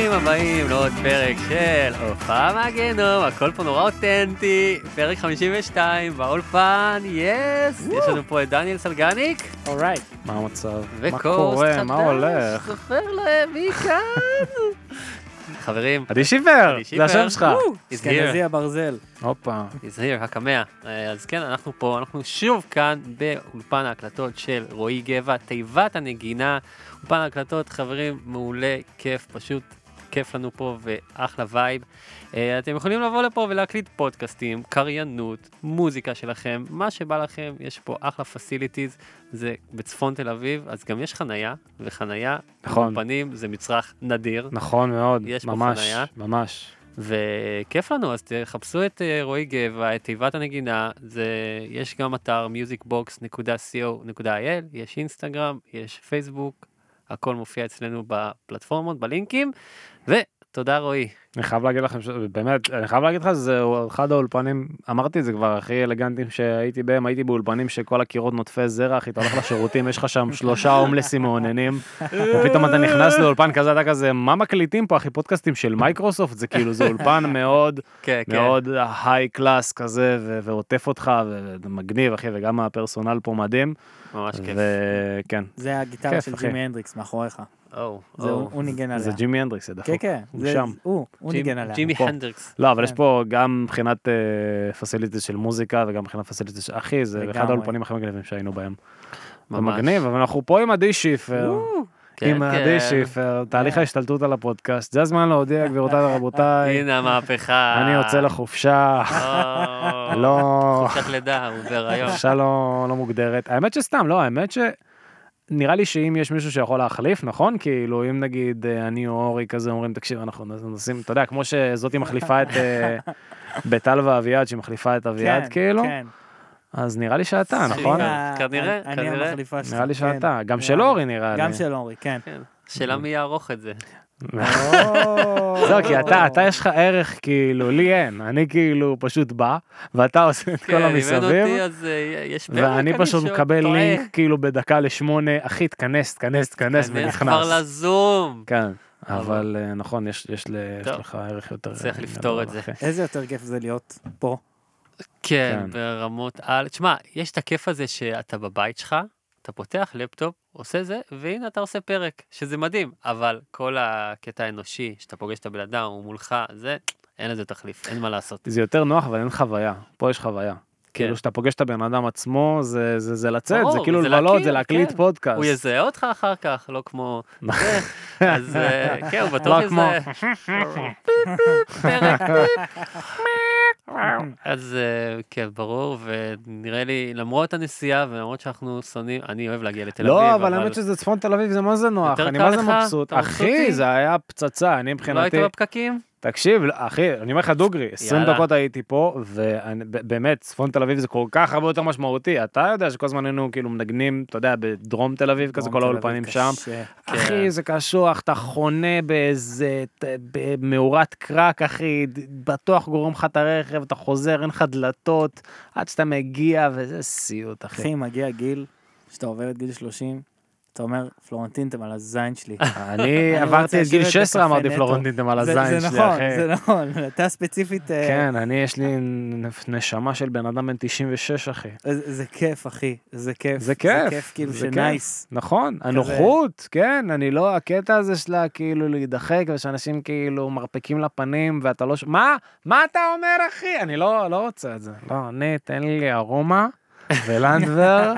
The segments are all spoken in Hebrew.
ברוכים הבאים לעוד פרק של הופעה מהגיהנום, הכל פה נורא אותנטי, פרק 52 באולפן, יס! יש לנו פה את דניאל סלגניק, אורייט. מה המצב? מה קורה? מה הולך? סופר להם, מי כאן? חברים, עדי עדי זה השם. שלך. Here, הברזל. הופה. he's here, הקמע. אה, אז כן, אנחנו פה, אנחנו שוב כאן באולפן ההקלטות של רועי גבע, תיבת הנגינה, אולפן ההקלטות, חברים, מעולה, כיף, פשוט כיף לנו פה ואחלה vibe. אה, אתם יכולים לבוא לפה ולהקליט פודקאסטים, קריינות, מוזיקה שלכם, מה שבא לכם, יש פה אחלה facilities, זה בצפון תל אביב, אז גם יש חנייה, וחנייה, נכון. באולפנים זה מצרך נדיר. נכון מאוד. יש פה ממש, חנייה. ממש. וכיף לנו, אז תחפשו את אה, רועי גבע, את תיבת הנגינה, זה, יש גם אתר musicbox.co.il, יש אינסטגרם, יש פייסבוק, הכל מופיע אצלנו בפלטפורמות, בלינקים, ותודה רועי. אני חייב להגיד לכם, באמת, אני חייב להגיד לך, זה אחד האולפנים, אמרתי את זה כבר, הכי אלגנטיים שהייתי בהם, הייתי באולפנים שכל הקירות נוטפי זרע, אחי, אתה הולך לשירותים, יש לך שם שלושה הומלסים מאוננים, ופתאום אתה נכנס לאולפן כזה, אתה כזה, מה מקליטים פה, אחי, פודקאסטים של מייקרוסופט, זה כאילו, זה אולפן מאוד, כן, כן. מאוד high class כזה, ועוטף אותך, ומגניב, אחי, וגם ה personnel פה מדהים, ממש כיף. וכן, זה הגיטרה של. ג'ימי הנדריקס מאחוריך. זה. הוא ניגן זה עליה. ג'ימי הנדריקס, זה דפוק. כן, כן, הוא זה- שם. הוא, הוא ניגן עליה. ג'ימי פה. הנדריקס. לא, אבל יש כן. פה גם מבחינת facilities של מוזיקה וגם מבחינת facilities של אחי, זה אחד. האולפנים הכי מגניבים שהיינו בהם. זה ממש. מגניב, אבל אנחנו פה עם עדי שיפר, כן, עם כן. עדי שיפר, תהליך ההשתלטות על הפודקאסט. זה הזמן להודיע, גבירותיי ורבותיי, הנה המהפכה. אני יוצא לחופשה, לא, חופשת לידה, הוא בהיריון. חופשה לא לא מוגדרת. האמת שסתם, לא, האמת ש... נראה לי שאם יש מישהו שיכול להחליף, נכון? כאילו, אם נגיד אה, אני או אורי כזה אומרים, תקשיב, אנחנו נשים, אתה יודע, כמו שזאתי מחליפה את אה, בטל ואביעד, שהיא מחליפה את אביעד, כן, כאילו, כן. אז נראה לי שאתה, סליחה. נכון? אני- כנראה, אני כנראה. המחליפה שלך. נראה לי כן. שאתה, גם של. אורי נראה לי. גם של אורי, כן. כן. שאלה מי יערוך את זה. זהו, כי אתה, אתה יש לך ערך, כאילו, לי אין, אני כאילו פשוט בא, ואתה עושה את כל כן, המסביב, אה, ואני פשוט מקבל. לינק כאילו בדקה לשמונה, אחי, תכנס, תכנס, תכנס, כנס כבר ונכנס. לזום. כן, אבל- אה, נכון, יש לך ערך יותר... צריך אה, לפתור את זה. איזה יותר כיף זה להיות פה. כן, כן. ברמות על... תשמע, יש את הכיף הזה שאתה בבית שלך, אתה פותח לפטופ, עושה זה, והנה אתה עושה פרק, שזה מדהים, אבל כל הקטע האנושי, שאתה פוגש את הבן אדם, הוא מולך, זה, אין לזה תחליף, אין מה לעשות. זה יותר נוח, אבל אין חוויה. פה יש חוויה. כאילו שאתה פוגש את הבן אדם עצמו, זה- זה זה לצאת, זה כן. כאילו לבלות, זה להקליט כן. פודקאסט. הוא יזהה אותך אחר כך, לא כמו... אז אה, כן, הוא בטוח לא יזהה. אז אה, כן, ברור, ונראה לי, למרות הנסיעה ולמרות שאנחנו שונאים, אני אוהב להגיע לתל אביב, לא, אבל האמת שזה צפון תל אביב, זה מה זה נוח, אני מה זה? מבסוט. אחי? זה היה פצצה, אני לא מבחינתי... היית בפקקים? תקשיב, לא, אחי, אני אומר לך דוגרי, 20 יאללה. דקות הייתי פה, ובאמת, צפון תל אביב זה כל כך הרבה יותר משמעותי. אתה יודע שכל הזמן היינו כאילו מנגנים, אתה יודע, בדרום תל אביב, כזה כל האולפנים שם. קשה. אחי, זה קשוח, אתה חונה באיזה, ת- במאורת קרק, אחי, בטוח גורם לך את הרכב, אתה חוזר, אין לך דלתות, עד שאתה מגיע, וזה סיוט, אחי. אחי, מגיע גיל, שאתה עובר את גיל 30, אתה אומר, פלורנטין, אתם על הזין שלי. אני עברתי את גיל את זה 16, אמרתי. פלורנטינטם על זה- הזין זה שלי, נכון, אחי. זה נכון, אתה ספציפית, אה, כן, אני, יש לי נשמה של בן אדם בן 96, אחי. זה זה כיף, אחי, זה כיף. זה כיף, זה כיף, כאילו, זה כיף. שנייס. נכון, הנוחות, כן, אני לא, הקטע הזה שלה כאילו להידחק, ושאנשים כאילו מרפקים לפנים, ואתה לא, מה, מה אתה אומר, אחי? אני לא, לא רוצה את זה. לא, אני, תן לי ארומה. ולנדבר,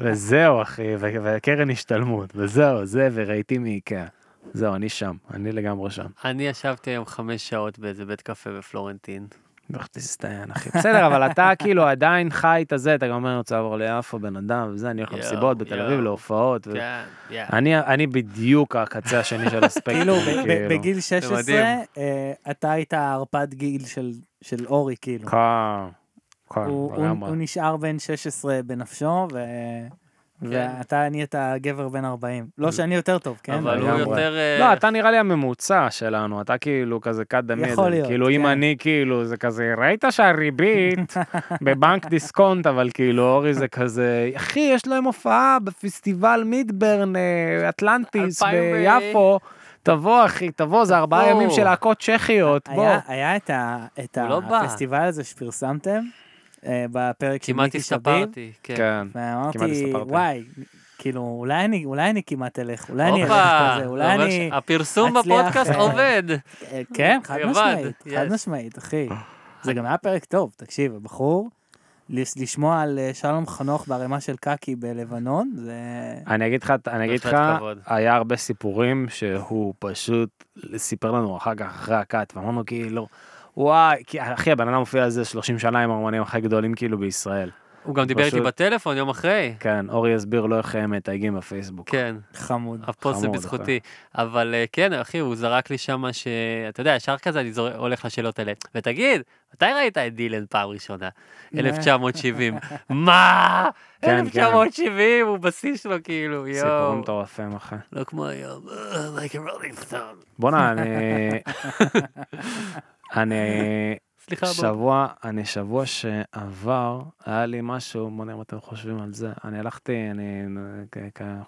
וזהו אחי, וקרן השתלמות, וזהו, זה, ורהיטים מאיקאה. זהו, אני שם, אני לגמרי שם. אני ישבתי היום חמש שעות באיזה בית קפה בפלורנטין. לך תסתיין, אחי. בסדר, אבל אתה כאילו עדיין חי את הזה, אתה גם אומר, אני רוצה לעבור ליפו, בן אדם, וזה, אני הולך למסיבות בתל אביב. להופעות. כן. אני, אני בדיוק הקצה השני של הספקטרום. כאילו, ב- בגיל 16, מדהים. אה, אתה היית ערפד גיל של- של אורי, כאילו. כן, כן, הוא- הוא. הוא נשאר בן 16 בנפשו, ו... ואתה נהיית גבר בן 40. לא שאני יותר טוב, כן? אבל הוא. יותר... אה, לא, אתה נראה לי הממוצע שלנו, אתה כאילו כזה cut the יכול middle. להיות, כאילו, אם כן. אני כאילו, זה כזה, ראית שהריבית בבנק דיסקונט, אבל כאילו, אורי זה כזה, אחי, יש להם הופעה בפסטיבל מידברן, אה, אטלנטיס, ביפו. תבוא, אחי, תבוא, זה ארבעה. ימים של להקות צ'כיות, בוא. היה, את, לא. הפסטיבל הזה שפרסמתם, בפרק של מיקי שביב, הסתפרתי. כן. כן. כמעט ואמרתי, הסתפרתם. וואי, כאילו, אולי אני, אולי אני כמעט אלך, אולי אני אלך כזה, זה אולי אני... שהפרסום אצליח, בפודקאסט אה, עובד. אה, כן, חד משמעית, חד. משמעית, אחי. זה גם היה פרק טוב, תקשיב, הבחור, לשמוע על אה, שלום חנוך בערימה של קקי בלבנון, זה... אני אגיד לך, אני אגיד לך. היה הרבה סיפורים שהוא פשוט סיפר לנו אחר כך, אחרי הקאט, ואמרנו כאילו, וואי, כי אחי, הבן אדם מופיע על זה 30 שנה עם האמנים הכי גדולים כאילו בישראל. הוא גם דיבר איתי בטלפון יום אחרי. כן, אורי יסביר לו איך הם מתייגים בפייסבוק. כן, חמוד. הפוסט זה בזכותי. אבל אה, כן, אחי, הוא זרק לי שמה ש... אתה יודע, ישר כזה אני זור- הולך לשאלות האלה. ותגיד, מתי ראית את דילן פעם ראשונה? 1970. מה? כן, כן. 1970 הוא בשיא שלו כאילו, יואו. סיפורים מטורפים, אחי. לא כמו היום, "Uh, like a rolling stone. בואנה, אני... אני... סליחה. שבוע, אני שבוע שעבר, היה לי משהו, בוא נראה מה אתם חושבים על זה. אני הלכתי, אני...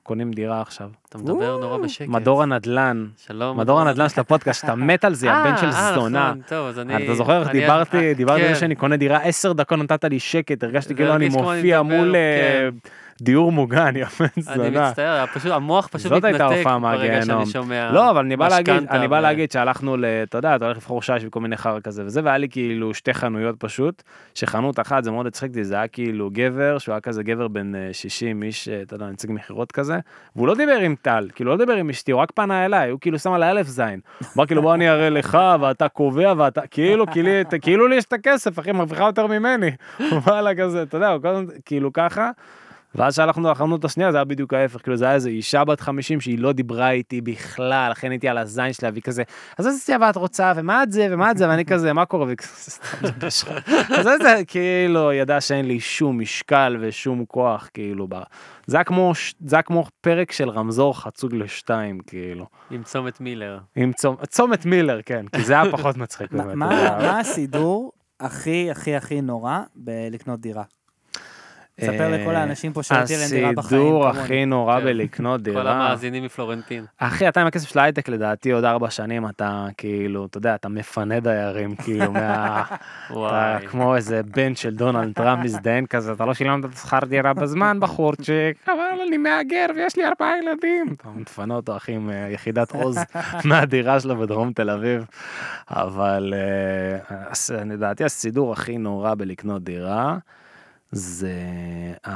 קונים דירה עכשיו. אתה מדבר נורא בשקט. מדור הנדל"ן, שלום. מדור הנדל"ן של הפודקאסט, אתה מת על זה, יא בן של אה, אה, זונה. נכון, טוב, אז אני... אתה זוכר איך דיברתי, אה, דיברתי על כן. זה שאני קונה דירה, עשר דקות נתת לי שקט, הרגשתי כאילו אני מופיע מול אה, כן. דיור מוגן, יא בן אני זונה. מצטער, פשוט המוח פשוט מתנתק ברגע. שאני שומע לא, אבל אני בא להגיד, אני בא להגיד שהלכנו ל... אתה יודע, אתה הולך לבחור שיש וכל מיני חרא כזה וזה, והיה לי כאילו שתי חנויות פשוט, שחנות אחת, זה מאוד הצחיק אותי, זה היה כאילו גבר, שהוא היה כזה גבר בן אה, 60, איש, אה, אתה יודע, נציג מכירות כזה, והוא לא דיבר עם טל, כאילו לא דיבר עם אשתי, הוא רק פנה אליי, הוא כאילו שם על האלף זין. הוא אמר כאילו בוא אני אראה לך, ואתה קובע, ואתה, כאילו, כאילו, כאילו לי יש את הכסף, אחי, מרוויחה יותר ממני. הוא בא לה כזה, אתה יודע, כאילו ככה. ואז שהלכנו לחנות השנייה זה היה בדיוק ההפך כאילו זה היה איזה אישה בת 50 שהיא לא דיברה איתי בכלל לכן הייתי על הזין שלה והיא כזה אז איזה צבע את רוצה ומה את זה ומה את זה ואני כזה מה קורה והיא כזה סתם זה בשחור." אז איזה כאילו ידע שאין לי שום משקל ושום כוח כאילו ב... זה היה כמו זה היה כמו פרק של רמזור חצוג לשתיים כאילו עם צומת מילר. עם צומ... צומת מילר כן כי זה היה פחות מצחיק זה מה הסידור הכי הכי הכי נורא בלקנות דירה? ספר לכל האנשים פה שלא תהיה להם דירה בחיים. הסידור. הכי נורא כן. בלקנות דירה. כל המאזינים מפלורנטין. אחי, אתה עם הכסף של ההייטק לדעתי עוד ארבע שנים אתה כאילו, אתה יודע, אתה מפנה דיירים כאילו מה... אתה. כמו איזה בן של דונלד טראמפ מזדיין כזה, אתה לא שילמת את שכר דירה בזמן בחורצ'יק, אבל אני מהגר ויש לי ארבעה ילדים. אתה מפנה אותו אחי עם אה, יחידת עוז מהדירה שלו בדרום תל אביב. אבל אה, לדעתי הסידור הכי נורא בלקנות דירה. זה אה,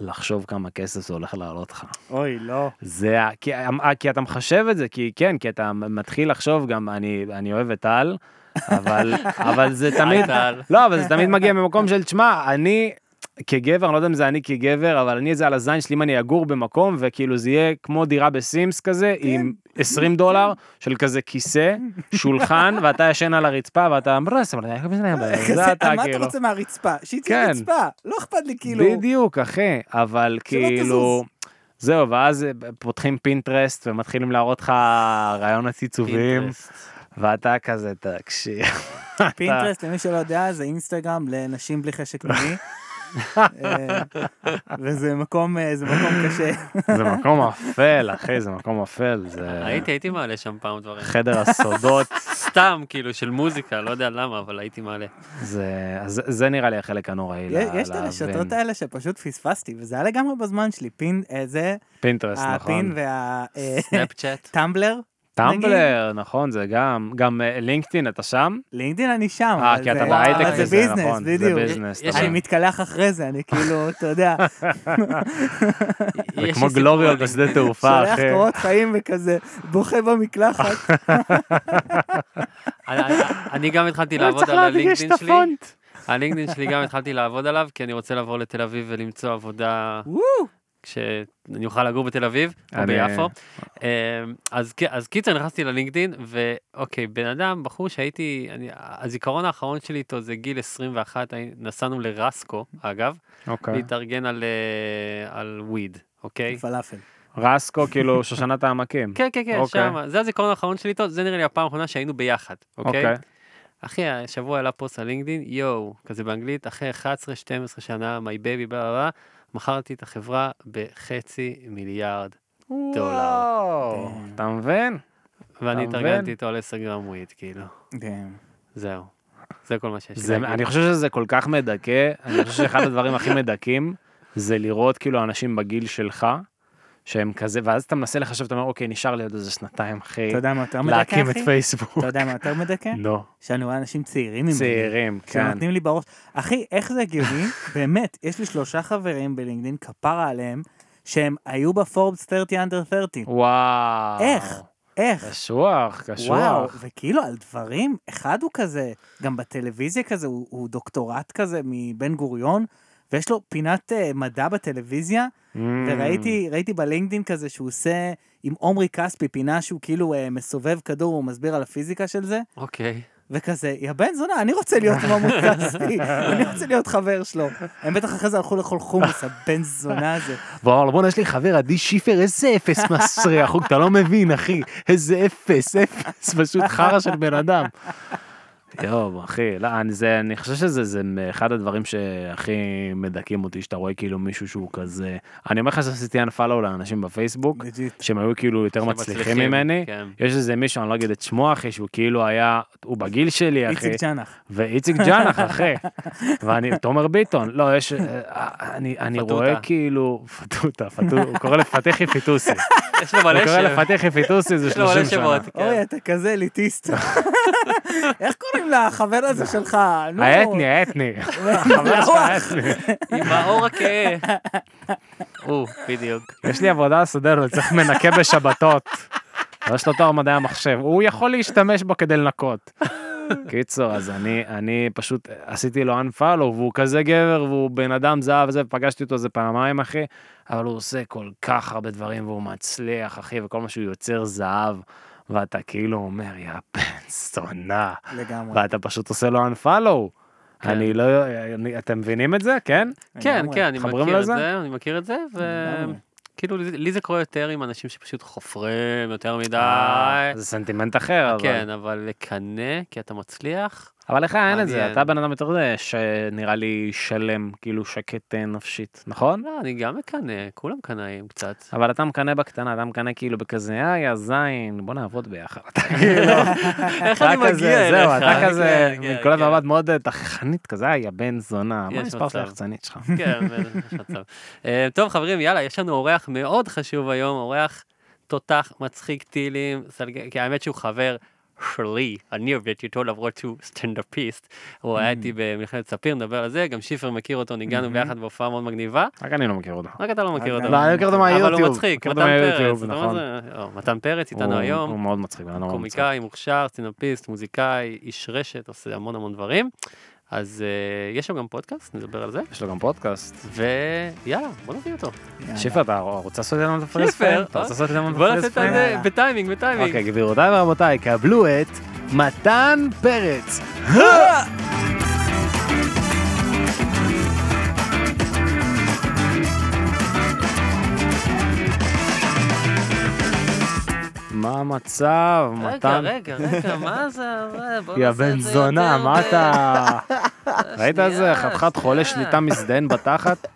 לחשוב כמה כסף זה הולך לעלות לך. אוי, לא. זה כי, ה- כי אתה מחשב את זה כי כן כי אתה מתחיל לחשוב גם אני אני אוהב את טל אבל אבל זה תמיד. לא אבל זה תמיד מגיע ממקום של תשמע אני כגבר אני לא יודע אם זה אני כגבר אבל אני את זה על הזין שלי אם אני אגור במקום וכאילו זה יהיה כמו דירה בסימס כזה עם 20 דולר של כזה כיסא שולחן ואתה ישן על הרצפה ואתה "ברס, אבל אני- כזה, זה אתה מה אתה כאילו רוצה מהרצפה? שתהיה כן. רצפה, לא אכפת לי כאילו. בדיוק אחי אבל כאילו. זהו ואז פותחים פינטרסט ומתחילים להראות לך עיצוביים פינטרסט. ואתה כזה תקשיב. פינטרסט, למי שלא יודע, זה אינסטגרם לנשים בלי חשק מיני. אה, וזה מקום, אה, זה מקום קשה. זה מקום אפל אחי זה מקום אפל זה הייתי, הייתי מעלה שם פעם דברים. חדר הסודות סתם, כאילו, של מוזיקה, לא יודע למה, אבל הייתי מעלה. זה זה- זה נראה לי החלק הנוראי. יש- לה- יש את להבין. הרשתות האלה שפשוט פספסתי, וזה היה לגמרי בזמן שלי. pin, אה, זה, פינטרסט ה pin נכון. וה... אה, סנאפצ'אט. טמבלר, טמבלר, נכון, זה גם, גם אה, לינקדאין, אתה שם? לינקדאין אני שם. אה, כי אתה זה- בהייטק זה וזה, business, נכון, זה בדיוק. business. יש- נכון. אני מתקלח אחרי זה, אני כאילו, אתה יודע, זה יש כמו גלוריאל על בשדה תעופה, שולח אחי. קורות חיים וכזה, בוכה במקלחת. אני- אני- אני גם התחלתי לעבוד צריך על הלינקדאין שלי. הלינקדאין שלי גם התחלתי לעבוד עליו, כי אני רוצה לעבור לתל אביב ולמצוא עבודה. כשאני אוכל לגור בתל אביב או ביפו. אמ, אז אז קיצר נכנסתי ללינקדאין, ואוקיי, בן אדם, בחור שהייתי, אני- הזיכרון האחרון שלי איתו זה גיל 21, הי- נסענו לרסקו, אגב, אוקיי. להתארגן על, אה, על וויד, אוקיי? פלאפל. רסקו, כאילו, שושנת העמקים. כן, כן, כן, אוקיי. שם, זה הזיכרון האחרון שלי איתו, זה נראה לי הפעם האחרונה שהיינו ביחד, אוקיי? אוקיי. אחי, השבוע עלה פוסט על לינקדאין, יואו, כזה באנגלית, אחרי 11-12 שנה, my baby, בלה בלה בלה, מכרתי את החברה בחצי מיליארד דולר. וואו, אתה מבין? ואני התארגנתי? איתו על 10 גרם וויד, כאילו. כן. זהו. זה כל מה שיש לי. אני חושב שזה כל כך מדכא, אני חושב שאחד הדברים הכי מדכאים זה לראות כאילו אנשים בגיל שלך, שהם כזה, ואז אתה מנסה לחשב, אתה אומר, אוקיי, נשאר לי עוד איזה שנתיים, אחי, אתה יודע מה יותר מדכא, להקים את? פייסבוק. אתה יודע מה יותר מדכא? לא, שאני רואה אנשים צעירים ממני. צעירים, כן. שנותנים לי בראש. אחי, איך זה הגיוני? באמת, יש לי שלושה חברים בלינקדאין, כפרה עליהם, שהם היו בפורבס 30 under 30. וואו. איך? איך? קשוח, וואו, קשוח. וכאילו על דברים, אחד הוא כזה, גם בטלוויזיה כזה, הוא, הוא דוקטורט כזה מבן גוריון, ויש לו פינת uh, מדע בטלוויזיה, Mm. וראיתי ראיתי בלינקדאין כזה שהוא עושה עם עומרי כספי פינה שהוא כאילו uh, מסובב כדור, הוא מסביר על הפיזיקה של זה, אוקיי. וכזה, יא בן זונה, אני רוצה להיות עם עמוד כספי, אני רוצה להיות חבר שלו. הם בטח אחרי זה הלכו לאכול חומוס, הבן זונה הזה. וואו, בואנה, יש לי חבר, עדי שיפר, איזה אפס מסריח, אתה לא מבין, אחי, איזה אפס, אפס, פשוט חרא של בן אדם. יואו, אחי, לא, אני, זה, אני חושב שזה זה אחד הדברים שהכי מדכאים אותי, שאתה רואה כאילו מישהו שהוא כזה, אני אומר לך שעשיתי unfollow לאנשים בפייסבוק. שהם היו כאילו יותר מצליחים ממני, כן. יש איזה מישהו, אני לא אגיד את שמו, אחי, שהוא כאילו היה, הוא בגיל שלי, אחי. איציק צ'אנח. ואיציק ג'אנח, אחי. ואני, תומר ביטון, לא, יש, אה, אני, אני. רואה כאילו, פטוטה, פטוטה, הוא קורא לפתחי פיטוסי. יש לו הוא מלא קורא שם. לפתחי פיטוסי, זה יש לו מלא 30 שנה. כן. אוי, אתה כזה אליטיסט. איך קוראים לחבר הזה שלך? נו. האתני, האתני. החבר שלך האתני. עם האור הכהה. הוא, בדיוק. יש לי עבודה לסדר, צריך מנקה בשבתות. יש לו תואר מדעי המחשב, הוא יכול להשתמש בו כדי לנקות. קיצור, אז אני, אני פשוט עשיתי לו unfollow, והוא כזה גבר, והוא בן אדם זהב וזה, ופגשתי אותו איזה פעמיים, אחי, אבל הוא עושה כל כך הרבה דברים, והוא מצליח, אחי, וכל מה שהוא יוצר זהב, ואתה כאילו אומר, יא בן זונה, לגמרי. ואתה פשוט עושה לו unfollow. כן. אני לא, אני, אתם מבינים את זה? כן? כן. כן, אני מכיר את לזה? זה, אני מכיר את זה. וכאילו לי- לי זה קורה יותר עם אנשים שפשוט חופרים יותר מדי. אה, זה סנטימנט אחר, אבל... כן, אבל לקנא, כי אתה מצליח, אבל לך אין את זה. אתה בן אדם יותר שנראה לי שלם, כאילו שקט אה, נפשית, נכון? לא, אני גם מקנא, כולם קנאים קצת. אבל אתה מקנא בקטנה, אתה מקנא כאילו בכזה, אה, יא זין, בוא נעבוד ביחד. אתה כאילו, איך אני מגיע אליך? זהו, אתה כזה, כן, כן, מכל כן. המבט מאוד אה, תככנית כזה, יא בן זונה, מה המספר של. היחצנית שלך? כן, יש מצב. אה, טוב, חברים, יאללה, יש לנו אורח מאוד חשוב היום, אורח תותח, מצחיק טילים, כי האמת שהוא חבר שלי, הניר וטיטו למרות שהוא סטנדאפיסט. הוא היה איתי במכללת ספיר, נדבר על זה, גם שיפר מכיר אותו, ניגנו ביחד בהופעה מאוד מגניבה. רק אני לא מכיר אותו. רק אתה לא מכיר אותו. לא, אני מכיר אותו מהיוטיוב. אבל הוא מצחיק, מתן אותו פרץ, נכון. לא, מתן פרץ איתנו היום. הוא מאוד מצחיק, מאוד מצחיק. קומיקאי מוכשר, סטנדאפיסט, מוזיקאי, איש רשת, עושה המון המון דברים. אז אה, יש לו גם פודקאסט, נדבר על זה. יש לו גם פודקאסט. ויאללה, בוא נביא אותו. שיפר, אתה רוצה לעשות את פריים? אתה? רוצה לעשות את בוא הפריס נעשה את? זה. בטיימינג, בטיימינג. אוקיי, גבירותיי ורבותיי, קבלו את מתן פרץ. מה המצב, רגע, מתן? רגע, רגע, מה זה? יא בן זונה, מה אתה... ראית את זה? שנייה, חתיכת חולה. שליטה מזדיין בתחת?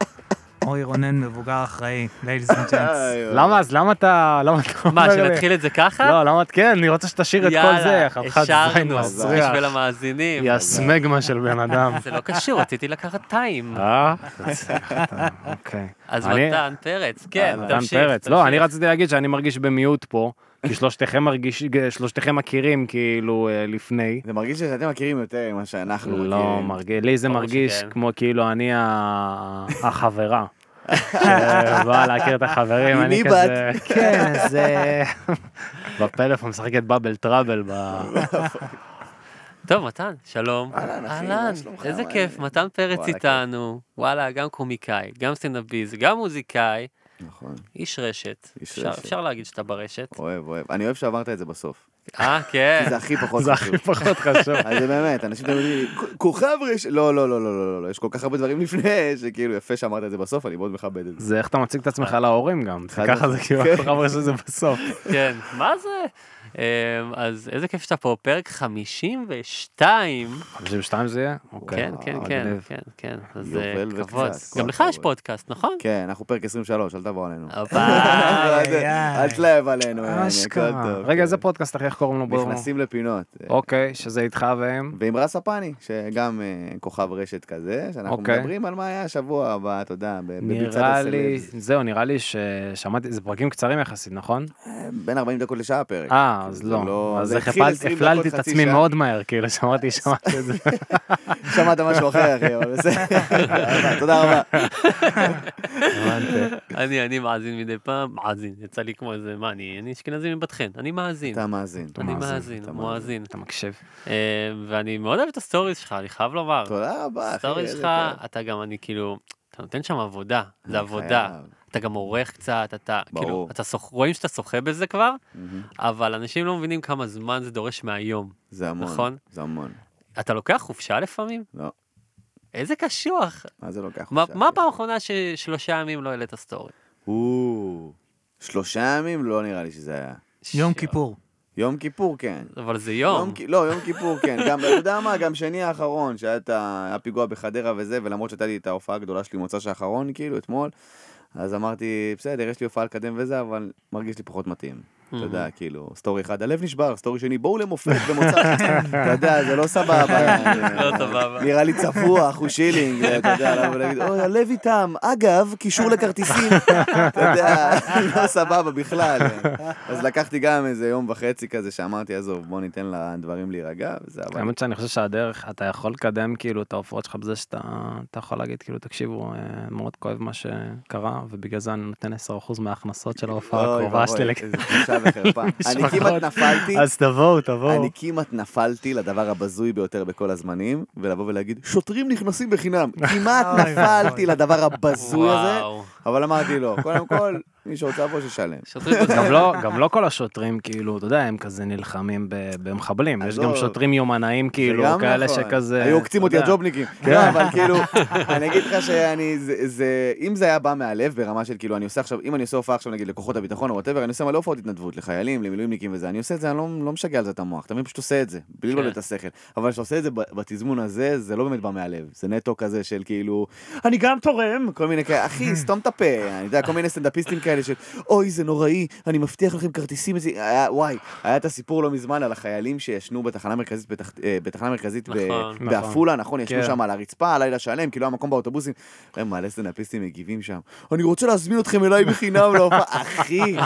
אוי רונן מבוגר אחראי, ladies and gents. למה אז למה אתה... למה אתה מה? שנתחיל את זה ככה? לא, למה... כן, אני רוצה שתשאיר את כל זה, יאללה, חתיכת זין השארנו, מסריח. בשביל המאזינים. יא סמגמה של בן אדם. זה לא קשור, רציתי לקחת time. אה? אוקיי. אז אני- מתן פרץ, כן, מתן תמשיך. פרץ. לא. אני רציתי להגיד שאני מרגיש במיעוט פה, כי שלושתכם מרגיש, שלושתכם מכירים כאילו אה, לפני. זה מרגיש שאתם מכירים יותר ממה שאנחנו מכירים. לא מרגיש, לי זה מרגיש שכן. כמו כאילו אני החברה. שבאה להכיר את החברים, אני כזה, כן, זה... בפלאפון משחקת בבל טראבל, ב... טוב, מתן, שלום. אהלן, אחי, מה אהלן, שלומך? איזה כיף? מתן פרץ איתנו. וואלה, גם קומיקאי, גם סטנדאפיסט, גם מוזיקאי, נכון, איש רשת. איש אפשר- רשת. אפשר להגיד שאתה ברשת. אוהב, אוהב. אני אוהב שאמרת את זה בסוף. אה, כן. זה הכי פחות זה חשוב. הכי פחות חשוב. אז זה באמת, אנשים תמיד אומרים לי, כוכב רש... לא, לא, לא, לא, לא, לא, יש כל כך הרבה דברים לפני, שכאילו יפה שאמרת את זה בסוף, אני מאוד מכבד את זה. זה איך אתה מציג את עצמך להורים גם, ככה זה. כאילו, כן. חבר'ה שזה בסוף. כן, מה זה? אמ, אז איזה כיף שאתה פה, פרק 52. 52 זה יהיה? אוקיי. כן, כן, כן. כן, כן. אז אה, כבוד. גם לך יש. פודקאסט, נכון? כן, אנחנו פרק 23, אל תבוא עלינו. אל תלהב עלינו. טוב, רגע, כן. איזה פודקאסט אחי, איך קוראים לו? נכנסים לפינות. אוקיי, שזה איתך והם. ועם רס הפני, שגם אה, כוכב רשת כזה, שאנחנו אוקיי. מדברים על מה היה השבוע הבא, אתה יודע, בביצת הסלבס. זהו, נראה לי ששמעתי, זה פרקים קצרים יחסית, נכון? אה, בין 40 דקות לשעה הפרק. אה, אז זה לא. אז זה איך התחיל הפל- 20 הפללתי את עצמי. מאוד מהר, כאילו, שמעתי, שמעתי את זה. שמעת משהו אחר, אחי, אבל בסדר. תודה רבה. אני, אני מאזין מדי פעם, מאזין, יצא לי כמו איזה, מה, אני אני אשכנזי מבת חן, אני מאזין. אתה מאזין. אני מאזין, מאזין, אתה מואזין. אתה מקשיב. אה, ואני מאוד אוהב את הסטוריז שלך, אני חייב לומר. תודה רבה, אחי. הסטוריז שלך. אתה גם, אני כאילו, אתה נותן שם עבודה, זה עבודה. אתה גם עורך קצת, אתה, כאילו, ברור. אתה שוח- רואים שאתה שוחה בזה כבר, מהמם. אבל אנשים לא מבינים כמה זמן זה דורש מהיום. זה המון. נכון? זה המון. אתה לוקח חופשה לפעמים? לא. איזה קשוח. מה זה לוקח מה חופשה, מה? הפעם האחרונה ששלושה ימים לא העלית סטורי? או, שלושה ימים? לא נראה לי שזה היה. יום ש- כיפור. יום כיפור, כן. אבל זה יום. כי- לא, יום כיפור, כן. גם, אתה יודע מה, גם שני האחרון, שהיה את ה- היה פיגוע בחדרה וזה, ולמרות שהייתה לי את ההופעה הגדולה שלי מוצ"ש האחרון, כאילו, אתמול, אז אמרתי, בסדר, יש לי הופעה לקדם וזה, אבל מרגיש לי פחות מתאים. אתה יודע, כאילו, סטורי אחד, הלב נשבר, סטורי שני, בואו למופע במוצ"ש. אתה יודע, זה לא סבבה. לא סבבה. נראה לי צפוח, הוא שילינג, אתה יודע, לבוא ולהגיד, אוי, הלב איתם. אגב, קישור לכרטיסים. אתה יודע, לא סבבה בכלל. אז לקחתי גם איזה יום וחצי כזה, שאמרתי, עזוב, בוא ניתן לדברים להירגע, וזה אבל... האמת שאני חושב שהדרך, אתה יכול לקדם כאילו את ההופעות שלך בזה שאתה אתה יכול להגיד כאילו תקשיבו אה, מאוד כואב מה שקרה ובגלל זה אני נותן 10% מההכנסות של ההופעה הקרובה שלי. וחרפה. אני. כמעט נפלתי, אז תבואו תבואו. אני כמעט נפלתי לדבר הבזוי ביותר בכל הזמנים, ולבוא ולהגיד, שוטרים נכנסים בחינם. כמעט נפלתי. לדבר הבזוי הזה. אבל אמרתי לו, קודם כל, מי שרוצה לבוא שישלם. שוטרים גם לא, גם לא כל השוטרים כאילו, אתה יודע, הם כזה נלחמים ב- במחבלים, יש עזוב. גם שוטרים יומנאים כאילו, כאלה נכון. שכזה, היו עוקצים אותי. הג'ובניקים. לא, אבל כאילו, אני אגיד לך שאני, זה- זה, אם זה היה בא מהלב ברמה של כאילו, אני עושה עכשיו, אם אני עושה הופעה עכשיו נגיד לכוחות הביטחון או whatever, אני עושה מלא הופעות התנדבות לחיילים, למילואימניקים וזה, אני עושה את זה, אני לא לא משגע על זה את המוח, אתה מבין? פשוט עושה את זה, בלי לבלבל כן. את השכל. אבל כשאתה עושה את זה ב- בתזמון הזה, זה לא באמת בא מהלב, זה נטו כזה של כאילו, אני גם תורם, כל מיני כאלה, אחי, סתום את הפה, אני יודע, כל מיני סטנדאפיסטים כאלה של, אוי, זה נוראי, אני מבטיח לכם כרטיסים, איזה- היה- וואי, היה את הסיפור לא מזמן על החיילים שישנו בתחנה מרכזית, בתח- אה, בתחנה מרכזית ב- נכון. נכון. בעפולה, נכון, ישנו כן. שם על הרצפה, לילה שלם, כאילו היה מקום באוטובוסים. הם מלא סטנדאפיסטים מגיבים שם. אני רוצה להזמין אתכם אליי בחינם להופעה. אחי,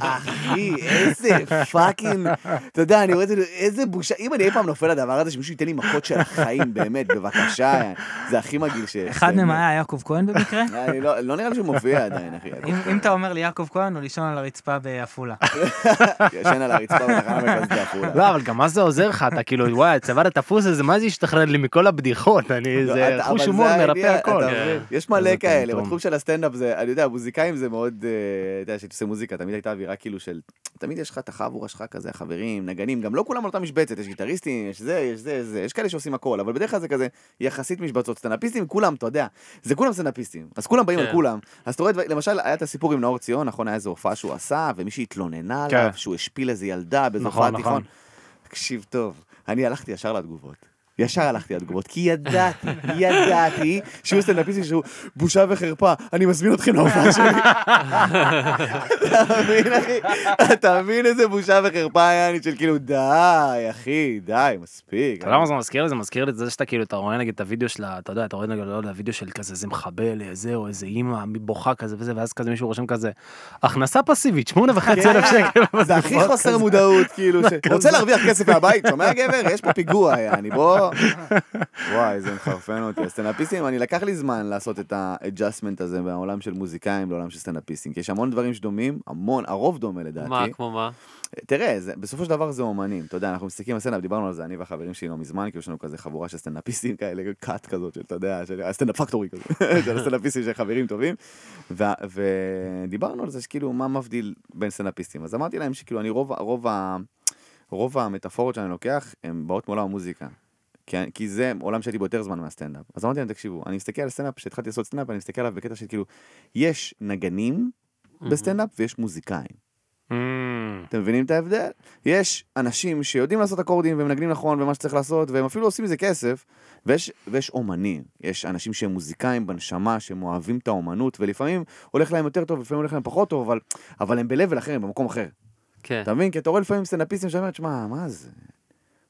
אחי, איזה fucking, אתה יודע, אני רואה את זה, איזה בושה. אם אני אי פעם נופל לדבר הזה, שמישהו ייתן לי מכות של החיים, באמת, בבקשה, זה הכי מגעיל שיש. אחד מהם. היה יעקב כהן במקרה? אני לא לא נראה לי שהוא מופיע עדיין, אחי. אם אם אתה אומר לי יעקב כהן, הוא לישון על הרצפה בעפולה. ישן על הרצפה בתחנה המרכזית בעפולה. לא, אבל גם מה זה עוזר לך, אתה כאילו, וואי, הצוואר התפוס הזה, מה זה השתחרר לי מכל הבדיחות, אני, לא, זה חוש הומור מרפא הכל. כן. יש מלא כאלה. בתחום של הסטנדאפ זה, אני יודע, מוזיקאים זה מאוד, אה, אתה יודע, כשאתה עושה מוזיקה, תמיד הייתה אווירה כאילו של, תמיד יש לך את החבורה שלך כזה, החברים, נגנים, גם לא כולם על אותה משבצת, יש גיטריסטים, יש זה, יש זה, זה, יש כאלה שעושים הכל, אבל בדרך כלל זה כזה יחסית משבצות, סטנדאפיסטים, כולם, אתה יודע, זה כולם סטנדאפיסטים, אז כולם באים על כן. כולם, אז אתה רואה, למשל, היה את הסיפור עם נאור ציון, נכון, היה איזו הופעה שהוא עשה, ומישהי התלוננה כן. עליו, שהוא השפיל איזה ילדה באיזו נכון, הופעת נכון. תיכון. תקשיב טוב, אני הלכתי ישר לתגובות. ישר הלכתי לתגובות, כי ידעתי, ידעתי שיהיו סטנדאפיסטים שהוא בושה וחרפה, אני מזמין אתכם להופעה שלי. אתה מבין, אחי? אתה מבין איזה בושה וחרפה היה לי של כאילו, די, אחי, די, מספיק. אתה יודע מה זה מזכיר לי? זה מזכיר לי את זה שאתה כאילו, אתה רואה נגיד את הוידאו שלה, אתה יודע, אתה רואה נגיד, לא יודע, וידאו של כזה, איזה מחבל, איזה, או איזה אימא בוכה כזה וזה, ואז כזה מישהו רושם כזה, הכנסה פסיבית, שמונה וחצי אלף שקל. כן, זה הכי חוסר מודעות, כאילו, רוצה להרוויח כסף מהבית, שומע גבר? יש פה פיגוע, יעני, בוא... וואי, זה מחרפן אותי. הסטנדאפיסטים, אני לקח לי זמן לעשות את ה-adjustment הזה מהעולם של מוזיקאים לעולם של סטנדאפיסטים, כי יש המון דברים שדומים, המון, הרוב דומה לדעתי. מה, כמו מה? תראה, זה, בסופו של דבר זה אומנים, אתה יודע, אנחנו מסתכלים על סטנדאפ, דיברנו על זה, אני והחברים שלי לא מזמן, כי יש לנו כזה חבורה של סטנדאפיסטים כאלה, כת כזאת, של, אתה יודע, של הסטנדאפ פקטורי כזה, של הסטנדאפיסטים של חברים טובים, ו, ודיברנו על זה, שכאילו, מה מבדיל בין סטנדאפיסטים, אז אמרתי להם שכאילו, אני רוב, רוב, ה- רוב המטאפורות שאני לוקח, הן באות מעולם המוזיקה. כי, כי זה עולם שהייתי בו יותר זמן מהסטנדאפ. אז אמרתי להם, תקשיבו, אני מסתכל על סטנדאפ, כשהתחלתי לעשות סטנדאפ, אני מסתכל עליו בקטע של כאילו, יש נגנים בסטנדאפ ויש מוזיקאים. אתם מבינים את ההבדל? יש אנשים שיודעים לעשות אקורדים ומנגנים נכון ומה שצריך לעשות, והם אפילו עושים מזה כסף, ויש, ויש אומנים. יש אנשים שהם מוזיקאים בנשמה, שהם אוהבים את האומנות, ולפעמים הולך להם יותר טוב, לפעמים הולך להם פחות טוב, אבל, אבל הם ב-level אחר, הם במקום אחר. כן. אתה מבין? כי אתה רואה לפעמים סטנדאפיסטים שאומרים, תשמע, מה זה?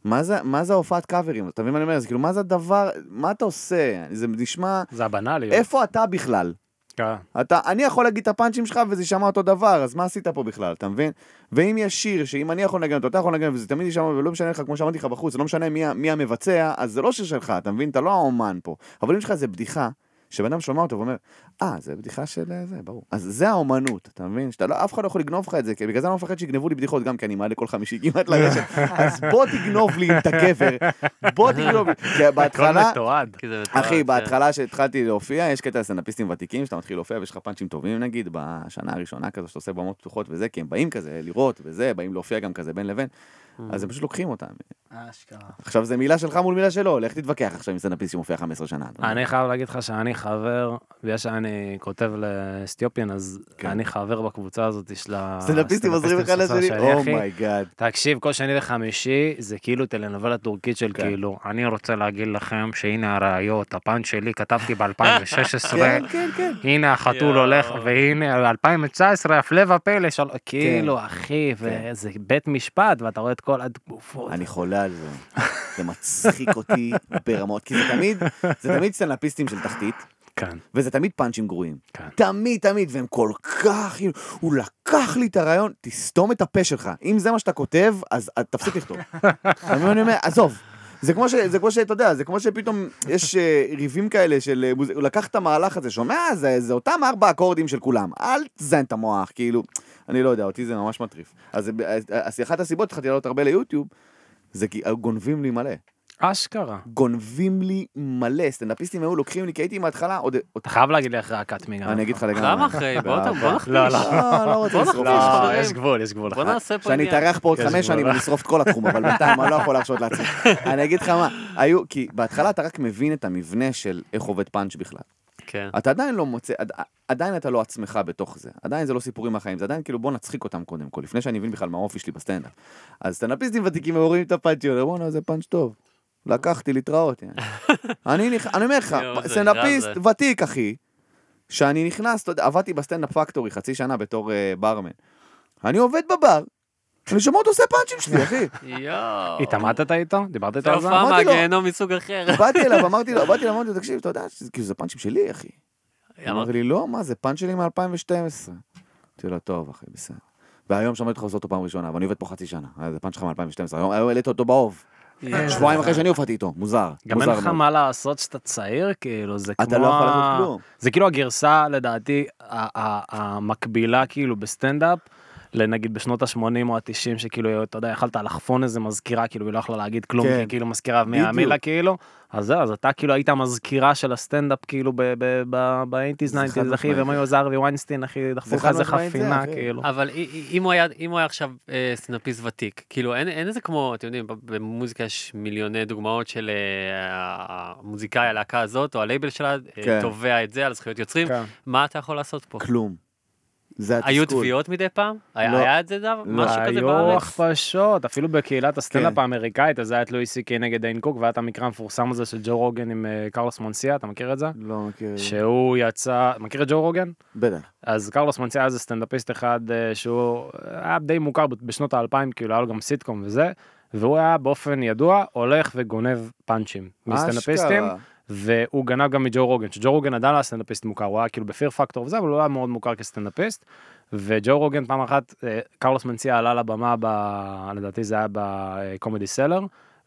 מה זה, מה זה ההופעת קאברים? אתה מבין מה אני אומר? זה כאילו, מה זה הדבר, מה אתה עושה? זה נשמע, זה הבנאלי. איפה אתה בכלל? כן. אתה, אני יכול להגיד את הפאנצ'ים שלך וזה יישמע אותו דבר, אז מה עשית פה בכלל, אתה מבין? ואם יש שיר שאם אני יכול לנגן אותו, אתה יכול לנגן וזה תמיד יישמע, ולא משנה לך, כמו שאמרתי לך בחוץ, זה לא משנה מי, מי המבצע, אז זה לא שיר שלך, אתה מבין? אתה לא האומן פה. אבל אם יש לך איזה בדיחה, שבן אדם שומע אותו ואומר, אה, זה בדיחה של אה, זה, ברור. אז זה האומנות, אתה מבין? שאתה לא, אף אחד לא יכול לגנוב לך את זה, כי בגלל זה אני לא מפחד שיגנבו לי בדיחות גם, כי אני מעלה כל חמישי כמעט לרשת. אז בוא תגנוב לי אם אתה גבר, בוא תגנוב לי. כי הכל בהתחלה, זה מתועד, אחי, כן. בהתחלה שהתחלתי להופיע, יש קטע לסטנדאפיסטים ותיקים, שאתה מתחיל להופיע ויש לך פאנצ'ים טובים נגיד, בשנה הראשונה כזו שאתה עושה במות פתוחות וזה, כי הם באים כזה לראות וזה, באים להופיע גם כזה בין לבין, אז הם פשוט לוקחים אותם. אשכרה. עכשיו זה מילה שלך מול מילה שלו, לך תתווכח עכשיו עם סטנדאפיסט שמופיע 15 שנה. אני חייב להגיד לך שאני חבר, בגלל שאני כותב לאסטיופיאן, אז כן. אני חבר בקבוצה הזאת של סטנדאפיסטים עוזרים אחד של לשני, שלי, אחי. oh my god. תקשיב, כל שני לחמישי זה כאילו טלנובלה טורקית של כן. כאילו, אני רוצה להגיד לכם שהנה הראיות, הפאנץ' שלי כתבתי ב-2016, כן, כן, כן. הנה החתול. הולך, והנה 2019, הפלא ופלא. כאילו, כן. אחי, וזה בית משפט, ואתה רואה את כל התגובות. אני חולה על זה. זה מצחיק אותי ברמות, כי זה תמיד, זה תמיד סטנדאפיסטים של תחתית, כן, וזה תמיד פאנצ'ים גרועים. כן. תמיד, תמיד, והם כל כך, כאילו, הוא לקח לי את הרעיון, תסתום את הפה שלך. אם זה מה שאתה כותב, אז אז תפסיק לכתוב. אני אומר? עזוב. זה כמו ש... זה כמו שאתה יודע, זה כמו שפתאום יש אה, ריבים כאלה של... אה, הוא לקח את המהלך הזה, שומע? זה, זה אותם ארבע אקורדים של כולם. אל תזיין את המוח, כאילו... אני לא יודע, אותי זה ממש מטריף. אז אה, אז אחת הסיבות שהתחלתי לעלות הרבה ליוטיוב, זה כי גונבים לי מלא. אשכרה. גונבים לי מלא. סטנדאפיסטים היו לוקחים לי, כי הייתי מההתחלה עוד... אתה חייב להגיד לי אחרי הקאטמי גם. אני אגיד לך לגמרי. למה אחרי? בוא ת- בוא נחליש. לא, לא. לא, לא רוצה לשרוף. לא. יש גבול, יש גבול. בוא נעשה פה שאני. אתארח פה עוד חמש שנים. ואני אשרוף את כל התחום, אבל בינתיים אני לא יכול להרשות לעצמי. אני אגיד לך מה, היו, כי בהתחלה אתה רק מבין את המבנה של איך עובד פאנץ' בכלל. כן. אתה עדיין לא מוצא, עד- עדיין אתה לא עצמך בתוך זה. עדיין זה לא סיפורים מהחיים, זה עדיין כאילו בוא נצחיק אותם קודם כל, לפני שאני מבין בכלל מה האופי שלי בסטנדאפ. אז סטנדאפיסטים ותיקים אומרים את הפאנצ'ים, אומרים, בואנה זה פאנץ' טוב. לקחתי להתראות. יעני." אני אומר לך, סטנדאפיסט. ותיק אחי, שאני נכנס, אתה יודע, עבדתי בסטנדאפ פקטורי חצי שנה בתור אה, ברמן. אני עובד בבר, אני שומע אותו עושה פאנצ'ים שלי, אחי. יואו. התעמתת איתו? דיברת זה איתו על זה? הופעה אמרתי לו- מהגיהנום מסוג אחר. באתי אליו, אמרתי לו, באתי אליו, אמרתי לו, תקשיב, אתה יודע, כאילו זה פאנצ'ים שלי, אחי. אמר לי, לא, מה, זה פאנץ' שלי מ-2012. אמרתי לו, טוב, אחי, בסדר. והיום שמעתי אותך לעשות אותו פעם ראשונה, אבל אני עובד פה חצי שנה. זה פאנץ' שלך מ-2012, היום העלית אותו באוב. שבועיים אחרי שאני הופעתי איתו, מוזר. גם אין מוזר לך. מה לעשות שאתה צעיר, כאילו, זה כמו... אתה לא יכול לעשות כלום. זה כאילו הגרסה, לדעתי, המקבילה, כאילו, בסטנדאפ, לנגיד בשנות ה-80 או ה-90, שכאילו, אתה יודע, יכלת לחפון איזה מזכירה, כאילו, היא לא יכלה להגיד כלום, כן. כי כאילו מזכירה. מהמילה, כאילו. אז זהו, אז אתה כאילו היית המזכירה של הסטנדאפ, כאילו, ב-80's, זה חד 90's, אחי. והם היו איזה הארווי ויינשטיין, אחי, דחפו זה לך איזה חפינה. כאילו. אבל אם הוא היה, אם הוא היה עכשיו אה, סטנדאפיסט ותיק, כאילו אין, אין איזה כמו, אתם יודעים, במוזיקה יש מיליוני דוגמאות של אה, המוזיקאי, הלהקה הזאת, או הלייבל שלה, אה, כן. תובע את זה על זכויות יוצרים, כן. מה אתה יכול לעשות פה? כלום. זה התסכול. היו תביעות מדי פעם? לא. היה את זה דבר? לא. משהו כזה היו בארץ? הכפשות, אפילו בקהילת הסטנדאפ כן. האמריקאית, אז היה את לואי סי קיי נגד דיין קוק, והיה את המקרה המפורסם הזה של ג'ו רוגן עם אה, קרלוס מנסיה, אתה מכיר את זה? לא מכיר. שהוא יצא, מכיר את ג'ו רוגן? בטח. אז קרלוס מנסיה היה איזה סטנדאפיסט אחד אה, שהוא היה די מוכר בשנות האלפיים, כאילו היה לו גם סיטקום וזה, והוא היה באופן ידוע הולך וגונב פאנצ'ים מסטנדאפיסטים. אשכרה. והוא גנב גם מג'ו רוגן, שג'ו רוגן עדיין לא היה סטנדאפיסט מוכר, הוא היה כאילו בפיר פקטור וזה, אבל הוא היה מאוד מוכר כסטנדאפיסט. וג'ו רוגן פעם אחת, אה, קרלוס מנסיה עלה לבמה, ב, לדעתי זה היה ב-Comedy Cellar,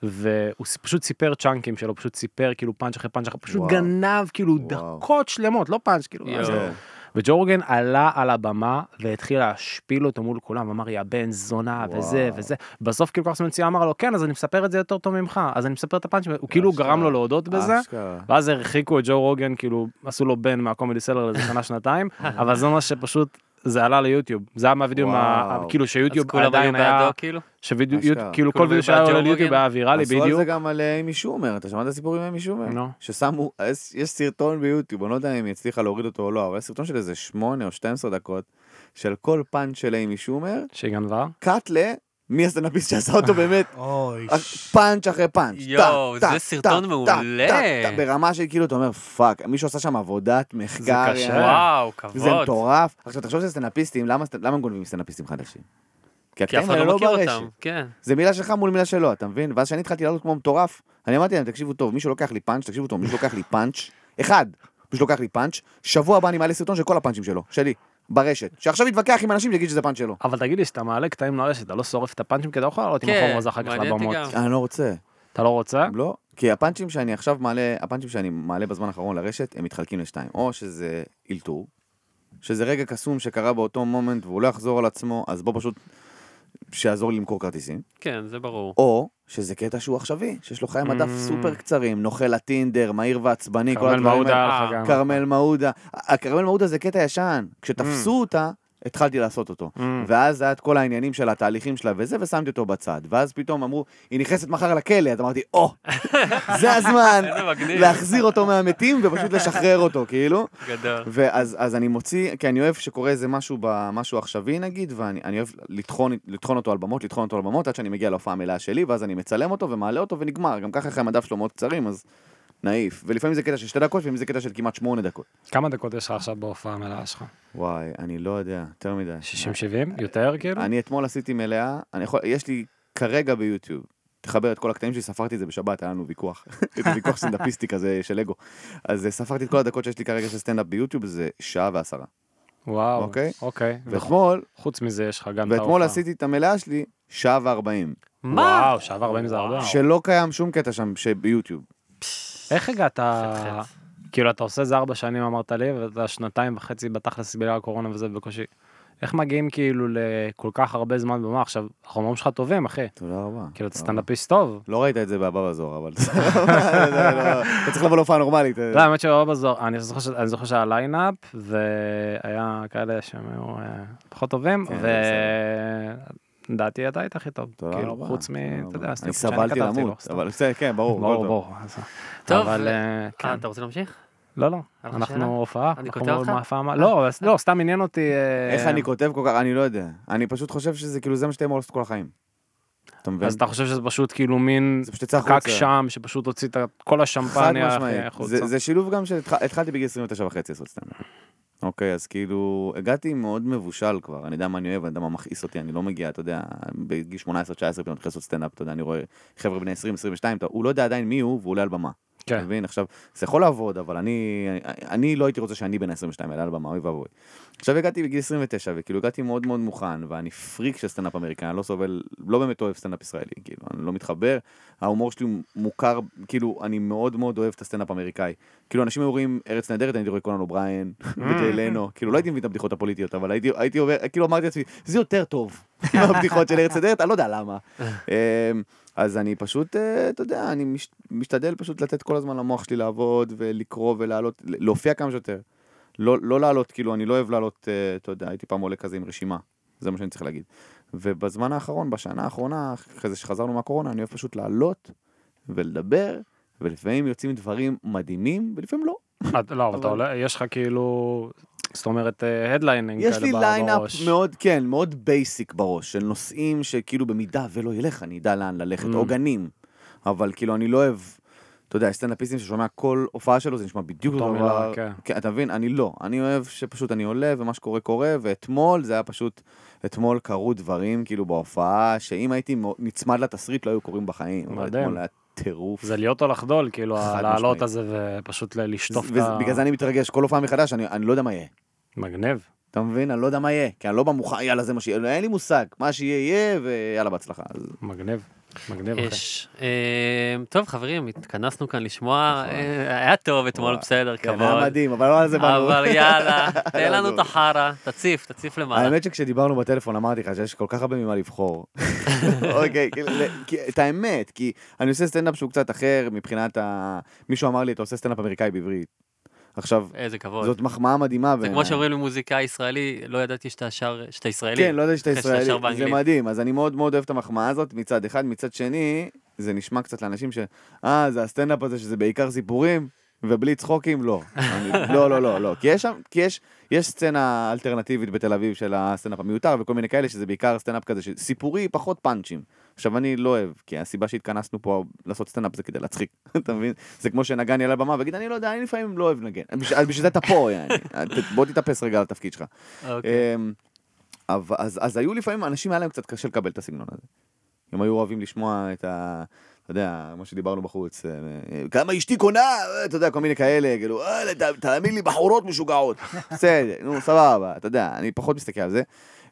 והוא פשוט סיפר צ'אנקים שלו, פשוט סיפר כאילו פאנץ' אחרי פאנץ' אחרי, פשוט וואו. גנב כאילו וואו. דקות שלמות, לא פאנץ', כאילו. יואו. אז-. וג'ו רוגן עלה על הבמה והתחיל להשפיל אותו מול כולם, אמר יא בן זונה וזה וואו. וזה. בסוף כאילו קרלוס מנציה אמר לו, כן, אז אני מספר את זה יותר טוב ממך, אז אני מספר את הפאנץ', הוא כאילו. גרם לו להודות בזה. ואז הרחיקו את ג'ו רוגן, כאילו, עשו לו בן מהקומדי סלר לאיזה שנה שנתיים, אבל זה מה שפשוט, זה עלה ליוטיוב. זה היה מהווידאו. כאילו שיוטיוב כולם היו עדיין היה, בעדו כאילו? כאילו כל וידאו שהיה עולה ליוטיוב? היה ויראלי עשו על בדיוק. זה גם על אה, איימי שומר, אתה שמעת את הסיפור עם איימי שומר? נו. ששמו, יש סרטון ביוטיוב, אני לא יודע אם היא הצליחה להוריד אותו או לא, אבל יש סרטון של איזה 8 או 12 דקות, של כל פאנץ' של איימי שומר, שהיא גנבה. cut ל... מי הסטנדאפיסט שעשה אותו באמת? פאנץ' אחרי פאנץ'. יואו, זה סרטון מעולה. ברמה של כאילו, אתה אומר, fuck, מישהו עשה שם עבודת מחקר. קשה. יעני. וואו, זה כבוד. מטורף. עכשיו, תחשוב שזה סטנדאפיסטים, למה הם גונבים סטנדאפיסטים חדשים? כי כי אף הקטעים אחד האלה לא לא מכיר ברשת. אותם. כן. זה מילה שלך מול מילה שלו, אתה מבין? ואז כשאני התחלתי לעלות כמו מטורף, אני אמרתי להם, תקשיבו טוב, מישהו לוקח לי פאנץ', תקשיבו טוב, מישהו לוקח לי פאנץ', אחד, מישהו לוקח לי פאנץ', שבוע הבא אני מעלה סרטון של כל הפאנצ'ים שלו, שלי, ברשת. שעכשיו יתווכח עם אנשים שיגיד שזה פאנץ' שלו. אבל תגיד לי, שאתה מעלה קטעים לרשת, אתה לא שורף את הפאנצ'ים לא יכול לעלות עם כן, החומר הזה אחר כך מעניין אותי לבמות. גם. אני לא רוצה. אתה לא רוצה? לא. כי הפאנצ'ים שאני עכשיו מעלה, הפאנצ'ים שאני מעלה בזמן האחרון לרשת, הם מתחלקים לשתיים. או שזה אילתור, שזה רגע קסום שקרה באותו מומנט והוא לא יחזור על עצמו, אז בוא פשוט, שיעזור לי למכור כרטיסים. כן, זה ברור. או שזה קטע שהוא עכשווי, שיש לו חיי מדף Mm. סופר קצרים, נוכל לטינדר, מהיר ועצבני, כל כרמל הדברים האלה. כרמל מעודה. הכרמל מעודה זה קטע ישן. כשתפסו אותה, התחלתי לעשות אותו. Mm. ואז היה את כל העניינים של התהליכים שלה וזה, ושמתי אותו בצד. ואז פתאום אמרו, היא נכנסת מחר לכלא, אז אמרתי, או, זה הזמן. להחזיר אותו מהמתים ופשוט לשחרר אותו, כאילו. גדול. ואז אז אני מוציא, כי אני אוהב שקורה איזה משהו, ב- משהו עכשווי נגיד, ואני אני אוהב לטחון, לטחון אותו על במות, לטחון אותו על במות, עד שאני מגיע להופעה המלאה שלי, ואז אני מצלם אותו ומעלה אותו ונגמר. גם ככה אחרי המדף שלו מאוד קצרים, אז נעיף. ולפעמים זה קטע של שתי דקות, לפעמים זה קטע של כמעט שמונה דקות. כמה דקות יש לך עכשיו בהופעה המלאה שלך? וואי, אני לא יודע, יותר מדי. 60-70? יותר כאילו? אני אתמול עשיתי מלאה, אני יכול, יש לי כרגע ביוטיוב, תחבר את כל הקטעים שלי, ספרתי את זה בשבת, היה לנו ויכוח, איזה ויכוח סטנדאפיסטי כזה של אגו. אז אה, ספרתי את כל הדקות שיש לי כרגע של סטנדאפ ביוטיוב, זה שעה ועשרה. וואו. אוקיי. אוקיי. ואתמול, חוץ מזה יש לך גם את ואתמול ההופעה. עשיתי את המלאה שלי, שעה וארבעים. מה? וואו, שעה וארבעים זה הרבה. שלא קיים שום קטע שם שביוטיוב. איך הגעת. כאילו אתה עושה זה ארבע שנים אמרת לי, ואתה שנתיים וחצי בתכלס בגלל הקורונה וזה בקושי. איך מגיעים כאילו לכל כך הרבה זמן במה עכשיו, החומרים שלך טובים אחי, תודה רבה. כאילו אתה סטנדאפיסט טוב. לא ראית את זה בהבא בזוהר, אבל... אתה צריך לבוא להופעה נורמלית. לא, האמת שלא בזור, אני זוכר ש- אני זוכר שהיה ליינאפ, והיה כאלה שהם היו אה, פחות טובים, זה ולדעתי אתה היית הכי טוב, תודה כאילו רבה. חוץ מ... אתה יודע, אני סבלתי למות. אבל בסדר, כן, ברור. ברור. ברור. טוב, אבל ו- אה, אה, כן. אתה רוצה להמשיך? לא, לא, אנחנו? הופעה. אני קוטע אותך? לא, לא, סתם עניין אותי. אה, איך אני כותב כל כך, אני לא יודע. אני פשוט חושב שזה כאילו זה מה שאתה אמור לעשות כל החיים. אתה מבין? אז אתה חושב שזה פשוט כאילו מין זה פשוט יצא פקק. שם, שפשוט הוציא את כל השמפניה. החוצה. זה, זה שילוב גם שהתחלתי בגיל 29 וחצי לעשות סטנדאפ. אוקיי, אז כאילו, הגעתי מאוד מבושל כבר, אני יודע מה אני אוהב, אני יודע מה מכעיס אותי, אני לא מגיע, אתה יודע, בגיל 18-19 פתאום מתחיל לעשות סטנדאפ, אתה יודע, אני רואה חבר'ה בני 20-22, הוא לא יודע עדיין מי הוא, והוא עולה על במה. אתה כן. מבין? עכשיו, זה יכול לעבוד, אבל אני, אני, אני לא הייתי רוצה שאני בן ה-22 אעלה על במה, אוי ואבוי. עכשיו הגעתי בגיל 29, וכאילו הגעתי מאוד מאוד מוכן, ואני פריק של סטנדאפ אמריקאי, אני לא סובל, לא באמת אוהב סטנדאפ ישראלי, כאילו, אני לא מתחבר, ההומור שלי מוכר, כאילו, אני מאוד מאוד אוהב את הסטנדאפ האמריקאי. כאילו, אנשים היו רואים ארץ נהדרת, אני הייתי רואה קונן אובריין, וג'יי לנו, כאילו, לא הייתי מבין את הבדיחות הפוליטיות, אבל הייתי, הייתי עובר, כאילו, אמרתי לעצמי, זה יותר טוב מהבדיחות של ארץ נהדרת, אני לא יודע למה. אז אני פשוט, אה, אתה יודע, אני מש, משתדל פשוט לתת כל הזמן למוח שלי לעבוד ולקרוא ולעלות, להופיע כמה שיותר. לא, לא לעלות, כאילו, אני לא אוהב לעלות, אה, אתה יודע, הייתי פעם עולה כזה עם רשימה, זה מה שאני צריך להגיד. ובזמן האחרון, בשנה האחרונה, אחרי זה שחזרנו מהקורונה, אני אוהב פשוט לעלות ולדבר, ולפעמים יוצאים דברים מדהימים, ולפעמים לא. לא, אבל אתה עולה, יש לך כאילו זאת אומרת, headlining יש כאלה לי ב- ליינאפ בראש. מאוד, כן, מאוד basic בראש, של נושאים שכאילו במידה ולא ילך, אני אדע לאן ללכת, Mm. עוגנים. אבל כאילו, אני לא אוהב, אתה יודע, יש סטנדאפיסטים ששומע כל הופעה שלו, זה נשמע בדיוק אותו דבר. מילה, כן. כן, אתה מבין? אני לא. אני אוהב שפשוט אני עולה, ומה שקורה קורה, ואתמול זה היה פשוט, אתמול קרו דברים, כאילו, בהופעה, שאם הייתי נצמד לתסריט, לא היו קורים בחיים. מדהים. אתמול היה טירוף. זה להיות או לחדול, כאילו, לעלות. הזה ופשוט לשטוף את ה... בגלל זה אני מתרגש, כל הופעה מחדש, אני אני לא יודע מה יהיה. מגניב. אתה מבין? אני לא יודע מה יהיה, כי אני לא במוכן, יאללה, זה מה שיהיה, אין לי מושג. מה שיהיה, יהיה, ויאללה, בהצלחה. אז מגניב. מגניב, אחי. יש. אה, טוב, חברים, התכנסנו כאן לשמוע, אה, היה טוב אתמול. בסדר, כן, כבוד. היה מדהים, אבל לא על זה באנו. אבל יאללה, תן לנו. את החרא, תציף, תציף למעלה. האמת שכשדיברנו בטלפון אמרתי לך שיש כל כך הרבה ממה לבחור. אוקיי, את האמת, כי אני עושה סטנדאפ שהוא קצת אחר מבחינת ה... מישהו אמר לי, אתה עושה סטנדאפ אמריקאי בעברית. עכשיו, איזה כבוד. זאת מחמאה מדהימה. זה בעיניי. כמו שאומרים למוזיקאי ישראלי, לא ידעתי שאתה שר, שאתה ישראלי. כן, לא ידעתי שאתה ישראלי, זה. מדהים, אז אני מאוד מאוד אוהב את המחמאה הזאת מצד אחד, מצד שני, זה נשמע קצת לאנשים ש... אה, זה הסטנדאפ הזה שזה בעיקר סיפורים, ובלי צחוקים, לא. אני, לא, לא, לא, לא. כי יש שם, כי יש, יש סצנה אלטרנטיבית בתל אביב של הסטנדאפ המיותר, וכל מיני כאלה שזה בעיקר סטנדאפ כזה, ש- סיפורי, פחות פאנצ'ים. עכשיו, אני לא אוהב, כי הסיבה שהתכנסנו פה לעשות סטנדאפ זה כדי להצחיק, אתה מבין? זה כמו שנגן יעלה על הבמה ויגיד, אני לא יודע, אני לפעמים לא אוהב לנגן. בשביל זה אתה פה. בוא תתאפס רגע על התפקיד שלך. אוקיי. אמ, אז, היו לפעמים, אנשים היה להם קצת קשה לקבל את הסגנון הזה. הם היו אוהבים לשמוע את ה... אתה יודע, מה שדיברנו בחוץ, אה, כמה אשתי קונה, אתה יודע, כל מיני כאלה, כאילו, "אה, תאמין לי, בחורות משוגעות. בסדר, נו, סבבה, אתה יודע, אני פחות מסתכל על זה.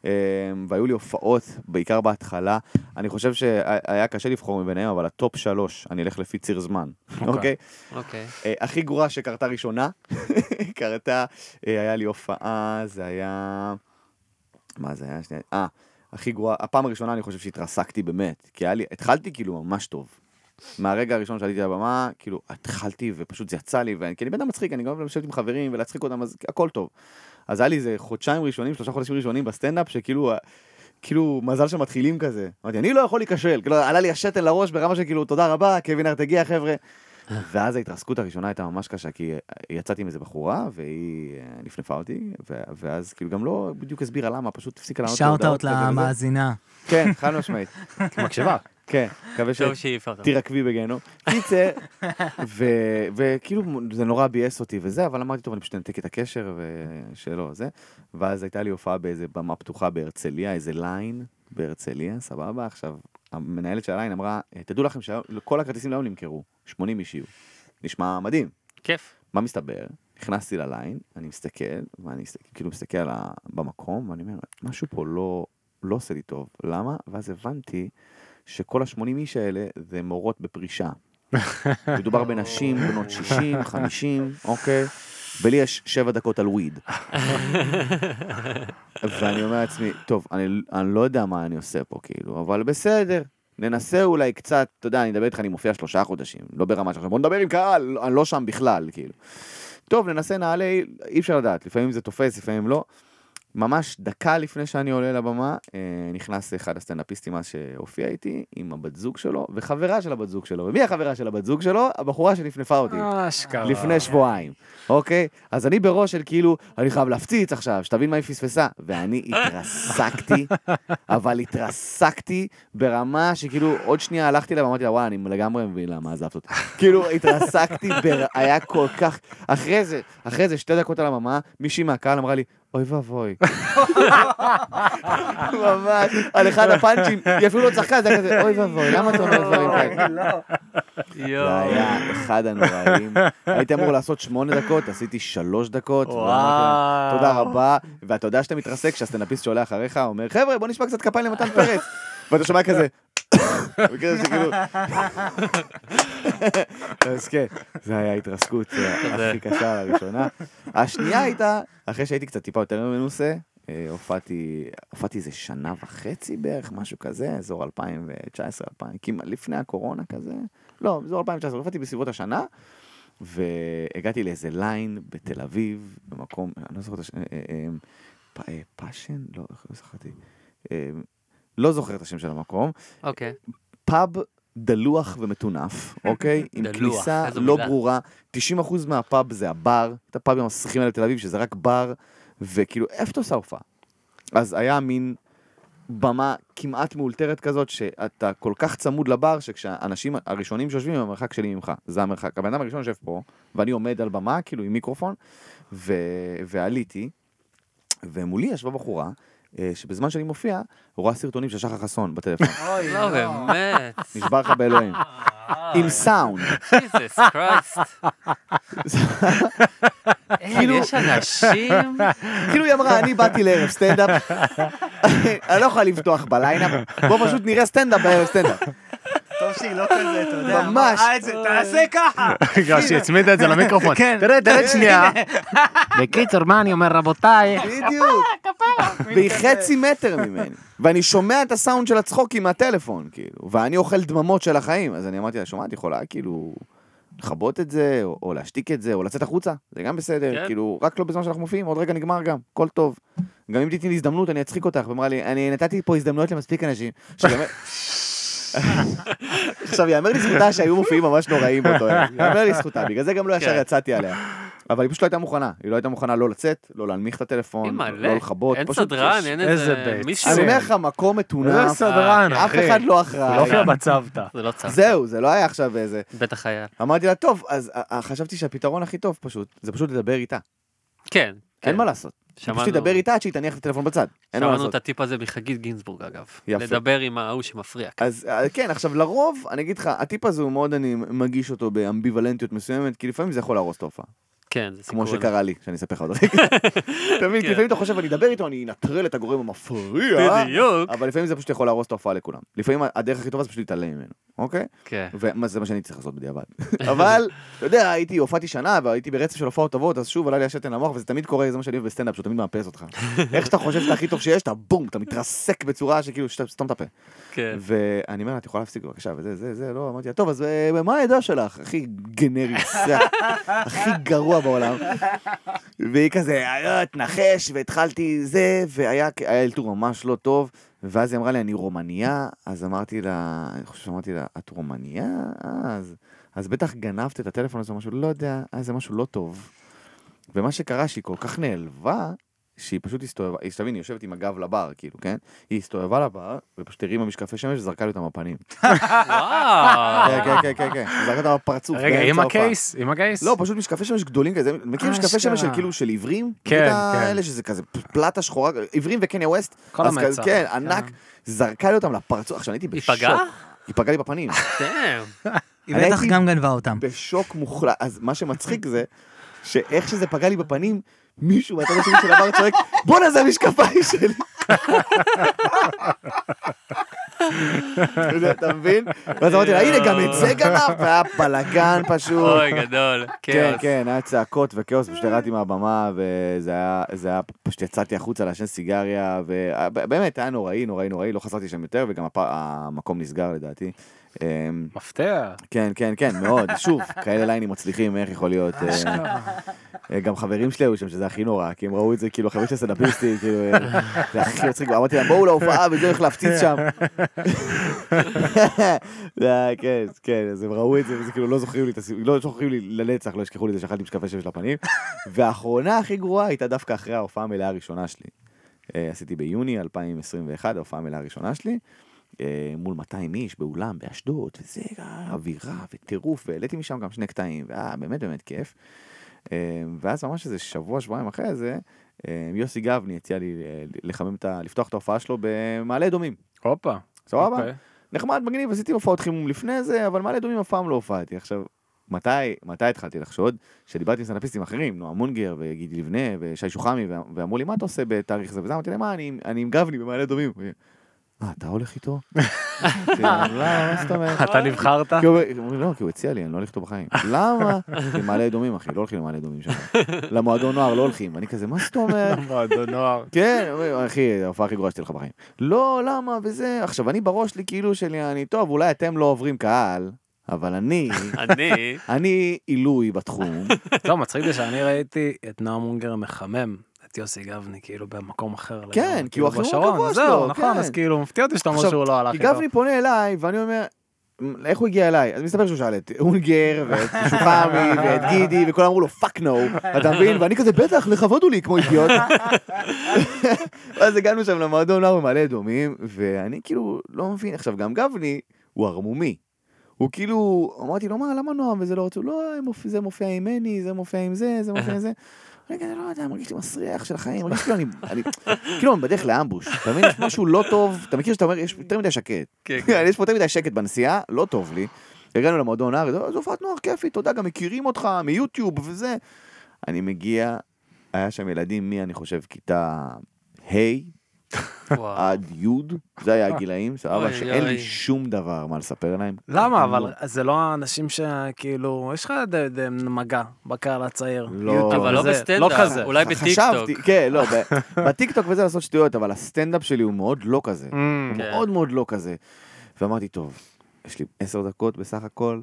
אמ, והיו לי הופעות, בעיקר בהתחלה. אני חושב שהיה קשה לבחור מביניהם, אבל ה top שלוש, אני אלך לפי ציר זמן, אוקיי? אוקיי. אה, הכי גרועה שקרתה ראשונה, קרתה, אה, היה לי הופעה, זה היה... מה זה היה? אה, הכי גרועה, הפעם הראשונה אני חושב שהתרסקתי באמת, כי היה לי, התחלתי כאילו ממש טוב. מהרגע הראשון שעליתי לבמה, כאילו, התחלתי ופשוט זה יצא לי, ואני, כי אני בן אדם מצחיק, אני גם אוהב לשבת עם חברים ולהצחיק אותם, אז הכל טוב. אז היה לי איזה חודשיים ראשונים, שלושה חודשים ראשונים בסטנדאפ, שכאילו, כאילו, מזל שמתחילים כזה. אמרתי, אני לא יכול להיכשל, כאילו, עלה לי השתן לראש ברמה שכאילו, תודה רבה, קווין ארט הגיע, חבר'ה. ואז ההתרסקות הראשונה הייתה ממש קשה, כי יצאתי עם איזה בחורה, והיא אה, נפנפה אותי, ו- ואז כאילו גם לא בדיוק הסבירה למה, פשוט הפסיקה לענות shout out. למאזינה. כן, חד משמעית. מקשיבה. כן, מקווה טוב שהעיפה אותם. שתירקבי בגיהנום. קיצר, וכאילו זה נורא ביאס אותי וזה, אבל אמרתי, טוב, אני פשוט אנתק את הקשר ושלא, זה. ואז הייתה לי הופעה באיזה במה פתוחה בהרצליה, איזה ליין בהרצליה, סבבה? עכשיו, המנהלת של הליין אמרה, תדעו לכם שכל הכרטיסים להיום נמכרו, 80 איש יהיו. נשמע מדהים. כיף. מה מסתבר? נכנסתי לליין, אני מסתכל, ואני כאילו מסתכל. במקום, ואני אומר, משהו פה לא, לא עושה לי טוב. למה? ואז הבנתי שכל ה-80 איש האלה זה מורות בפרישה. מדובר בנשים בנות 60, 50, אוקיי? ולי יש שבע דקות על וויד. ואני אומר לעצמי, טוב, אני, אני לא יודע מה אני עושה פה, כאילו, אבל בסדר. ננסה אולי קצת, אתה יודע, אני אדבר איתך, אני מופיע שלושה חודשים, לא ברמה של עכשיו, בוא נדבר עם קהל, אני לא שם בכלל, כאילו. טוב, ננסה, נעלה, אי אפשר לדעת, לפעמים זה תופס, לפעמים לא. ממש דקה לפני שאני עולה לבמה, אה, נכנס אחד הסטנדאפיסטים אז שהופיע איתי, עם הבת זוג שלו, וחברה של הבת זוג שלו. ומי החברה של הבת זוג שלו? הבחורה שנפנפה אותי. אשכרה. לפני שבועיים, אוקיי? אז אני בראש של כאילו, אני חייב להפציץ עכשיו, שתבין מה היא פספסה. ואני התרסקתי, אבל התרסקתי ברמה שכאילו, עוד שנייה הלכתי אליה ואמרתי לה, וואי, אני לגמרי מבין למה עזבת אותי. כאילו, התרסקתי, בר... היה כל כך... אחרי זה, אחרי זה, שתי דקות על הבמה, מישהי מהקהל אמרה לי, אוי ואבוי. ממש, על אחד הפאנצ'ים, היא אפילו לא צחקה, זה היה כזה, אוי ואבוי, למה אתה אומר דברים כאלה? זה היה אחד הנוראים. הייתי אמור לעשות שמונה דקות, עשיתי שלוש דקות. תודה רבה. ואתה יודע שאתה מתרסק כשהסטנדאפיסט שעולה אחריך אומר, חבר'ה, בוא נשמע קצת כפיים למתן פרץ. ואתה שומע כזה, וכזה שכאילו... אז כן, זה היה התרסקות הכי קשה הראשונה. השנייה הייתה, אחרי שהייתי קצת טיפה יותר מנוסה, אה, הופעתי, הופעתי איזה שנה וחצי בערך, משהו כזה, אזור 2019, 2000, כמעט לפני הקורונה כזה, לא, אזור 2019, הופעתי בסביבות השנה, והגעתי לאיזה ליין בתל אביב, במקום, אני לא זוכר את השם, אה, אה, פאשן? לא, לא זכרתי. לא זוכר את השם של המקום. אוקיי. פאב דלוח ומטונף, אוקיי? עם דלוח, כניסה לא מילה. ברורה. 90% מהפאב זה הבר, את הפאבים המסריחים האלה בתל אביב, שזה רק בר, וכאילו, איפה אתה עושה הופעה? אז היה מין במה כמעט מאולתרת כזאת, שאתה כל כך צמוד לבר, שכשהאנשים הראשונים שיושבים הם המרחק שלי ממך, זה המרחק. הבן אדם הראשון יושב פה, ואני עומד על במה, כאילו עם מיקרופון, ו... ועליתי, ומולי ישבה בחורה, שבזמן שאני מופיע, רואה סרטונים של שחר חסון בטלפון. לא, באמת. נשבר לך באלוהים. עם סאונד. ג'יזוס קרייסט. אין, יש אנשים? כאילו היא אמרה, אני באתי לערב סטנדאפ, אני לא יכולה לבטוח בליינאפ, בוא פשוט נראה סטנדאפ בערב סטנדאפ. טוב שהיא לא כזה, אתה יודע. ממש. תעשה ככה. בגלל שהצמידה את זה למיקרופון. כן. תראה, תראה שנייה. בקיצור, מה אני אומר, רבותיי? בדיוק. והיא חצי מטר ממני. ואני שומע את הסאונד של הצחוקים מהטלפון, כאילו. ואני אוכל דממות של החיים. אז אני אמרתי לה, שומעת, יכולה כאילו לכבות את זה, או, או להשתיק את זה, או לצאת החוצה. זה גם בסדר. כן. כאילו, רק לא בזמן שאנחנו מופיעים, עוד רגע נגמר גם. הכל טוב. גם אם תתני לי הזדמנות, אני אצחיק אותך. ואמרה לי, אני נתתי פה הזדמנויות למספיק אנשים. שגם... עכשיו, יאמר לזכותה שהיו מופיעים ממש נוראים באותו ערב. יאמר לזכותה, בגלל זה גם לא ישר כן. יצאתי עליה. אבל היא פשוט לא הייתה מוכנה. היא לא הייתה מוכנה לא לצאת, לא להנמיך את הטלפון. לא לכבות. אין פשוט סדרן, אין איזה. מישהו. אני אומר לך, מקום מטונף, איזה סדרן, אף אחי. אחד לא לא אחראי. הופיע בצוותא. זה לא צו. זהו, זה לא היה עכשיו איזה... בטח היה. אמרתי לה, טוב, אז אה, חשבתי שהפתרון הכי טוב פשוט, זה פשוט לדבר איתה. כן. אין. מה לעשות. שמענו- פשוט לדבר איתה עד שהיא תניח את הטלפון בצד. שמענו. את הטיפ הזה מחגית גינזבורג אגב. יפה. לדבר עם ההוא שמפריע. אז אה, כן, עכשיו לרוב, אני אגיד לך, הטיפ הזה הוא מאוד, אני מגיש אותו באמביוולנטיות מסוימת, כי לפעמים זה יכול להרוס את ההופעה. כן, זה כמו סיכון. שקרה לי, שאני אספר לך עוד רגע. אתה מבין? כי. לפעמים אתה חושב, אני אדבר איתו, אני אנטרל את הגורם המפריע. בדיוק. אבל לפעמים זה פשוט יכול להרוס את ההופעה לכולם. לפעמים הדרך הכי טובה זה פשוט להתעלם ממנו, אוקיי? כן. וזה מה שאני צריך לעשות בדיעבד. אבל, אתה יודע, הייתי, הופעתי שנה, והייתי ברצף של הופעות טובות, אז שוב עלה לי השתן למוח, וזה תמיד קורה, זה מה שאני אוהב בסטנדאפ, שהוא תמיד מאפס אותך. איך שאתה חושב שאתה הכי טוב שיש, אתה בום, אתה מתרסק בצורה שכאילו, סתום את הפה. כן. ואני אומר לה, את יכולה להפסיק בבקשה, וזה, זה, זה, לא, אמרתי לה, טוב, אז אה, מה העדה שלך? הכי גנרי, הכי גרוע בעולם. והיא כזה, "אה, תנחש, והתחלתי זה, והיה היה אלתור ממש לא טוב, ואז היא אמרה לי, אני רומניה, אז אמרתי לה, אני חושב שאמרתי לה, את רומניה? אז, אז בטח גנבת את הטלפון הזה משהו, לא יודע, אה, זה משהו לא טוב. ומה שקרה, שהיא כל כך נעלבה, שהיא פשוט הסתובבה, היא שתבין, היא יושבת עם הגב לבר, כאילו, כן? היא הסתובבה לבר, ופשוט הרימה משקפי שמש וזרקה לי אותם בפנים. וואו. כן, כן, כן, כן, כן, זרקה אותם בפרצוף. רגע, עם. הקייס? עם הקייס? לא, פשוט משקפי שמש גדולים כזה, מכיר משקפי שמש של כאילו של עיוורים? כן, כן. האלה שזה כזה פלטה שחורה, עיוורים וקניה ווסט? כל המצח. כזה, כן, ענק, זרקה לי אותם לפרצוף, עכשיו הייתי היא בשוק. פגעה? היא פגעה לי בפנים. דאם. היא אני בטח גם גנבה אותם. בשוק מוחלט. אז מה שמצחיק זה, שאיך שזה פגע לי בפנים, מישהו מהצד השני של הבר צועק, בואנה זה המשקפיים שלי. אתה מבין? ואז אמרתי לה, הנה גם את זה גנב, והיה בלאגן פשוט. אוי, גדול. כן, כאוס. כן, היה צעקות וכאוס, פשוט ירדתי מהבמה, וזה היה, פשוט יצאתי החוצה לעשן סיגריה, ובאמת, היה נוראי, נוראי, נוראי, לא חזרתי שם יותר, וגם המקום נסגר לדעתי. אמ, מפתיע. כן, כן, כן, מאוד, שוב, כאלה ליינים מצליחים, איך יכול להיות? אה, אה, גם חברים שלי היו שם, שזה הכי נורא, כי הם ראו את זה, כאילו, חברים של סטנדאפיסטים, כאילו, אה, זה הכי מצחיק, אמרתי להם, בואו להופעה, וזה הולך להפציץ שם. כן, כן, אז הם ראו את זה, וזה כאילו, לא זוכרים לי את הסיפור, לא זוכרים לי לנצח, לא ישכחו לי את זה שאכלתי משקפי שמש לפנים. והאחרונה הכי גרועה הייתה דווקא אחרי ההופעה המלאה הראשונה שלי. עשיתי ביוני 2021, ההופעה המלאה הראשונה שלי. אה, מול 200 איש באולם באשדוד, וזה אווירה וטירוף, והעליתי משם גם שני קטעים, והיה באמת באמת כיף. אה, ואז ממש איזה שבוע, שבועיים אחרי זה, אה, יוסי גבני הציע לי לחמם את ה... לפתוח את ההופעה שלו במעלה אדומים. הופה. סבבה? אוקיי. נחמד, מגניב, עשיתי הופעות חימום לפני זה, אבל מעלה אדומים אף פעם לא הופעתי. עכשיו, מתי, מתי התחלתי לחשוד? שדיברתי עם סטנדאפיסטים אחרים, נועה מונגר וגידי לבנה ושי שוחמי, ואמרו לי, מה אתה עושה בתאריך זה וזה? אמרתי להם, מה, אני, אני עם גבני במעלה אדומים. אה, אתה הולך איתו? למה, מה זאת אומרת? אתה נבחרת? כי הוא- הוא אומר, לא, כי הוא הציע לי, אני לא הולך איתו בחיים. למה? למעלה אדומים, אחי, לא הולכים למעלה אדומים שם. למועדון נוער לא הולכים. אני כזה, מה זאת אומרת? מועדון נוער. כן, אחי, ההופעה הכי גרועה שתהיה לך בחיים. לא, למה, וזה, עכשיו, אני בראש שלי כאילו שלי, אני, טוב, אולי אתם לא עוברים קהל, אבל אני, אני, אני עילוי בתחום. לא, מצחיק זה שאני ראיתי את נועם אונגר מחמם את יוסי גבני, כאילו במקום אחר. כן, כי הוא כאילו הכי בשרון, קבוע זהו, שלו, נכון, כן. אז כאילו מפתיע אותי שאתה אומר שהוא לא הלך כי. גבני פונה אליי, ואני אומר, איך הוא הגיע אליי? אז מסתבר שהוא שאל את אונגר, ואת שוחמי, ואת גידי, וכולם אמרו לו fuck no, אתה מבין? ואני כזה, בטח, כבוד הוא לי, כמו אידיוט. ואז הגענו שם למועדון נוער במעלה אדומים, ואני כאילו לא מבין, עכשיו גם גבני הוא ערמומי. הוא כאילו, אמרתי לו, מה, למה נועם וזה לא רוצה? לא, זה מופיע עם מני, זה מופיע עם זה, זה מופיע עם זה. אני כזה, לא יודע, מרגיש לי מסריח של החיים, מרגיש כאילו אני, אני, כאילו אני בדרך לאמבוש, אתה מבין? יש משהו לא טוב, אתה מכיר שאתה אומר, יש יותר מדי שקט. כן, יש פה יותר מדי שקט בנסיעה, לא טוב לי. הגענו למועדון "אה, זו הופעת נוער כיפית, יודע, גם מכירים אותך מיוטיוב וזה. אני מגיע, היה שם ילדים מי, אני חושב, כיתה ה'. עד י', זה היה הגילאים, סבבה, שאין. לי שום דבר מה לספר להם. למה? אבל לא. זה לא האנשים שכאילו, יש לך מגע בקהל הצעיר. לא. אבל לא בסטנדאפ, לא כזה. אולי בטיקטוק. כן, לא, ב- בטיקטוק וזה לעשות שטויות, אבל הסטנדאפ שלי הוא מאוד לא כזה. Mm. הוא כן. מאוד מאוד לא כזה. ואמרתי, טוב, יש לי עשר דקות בסך הכל,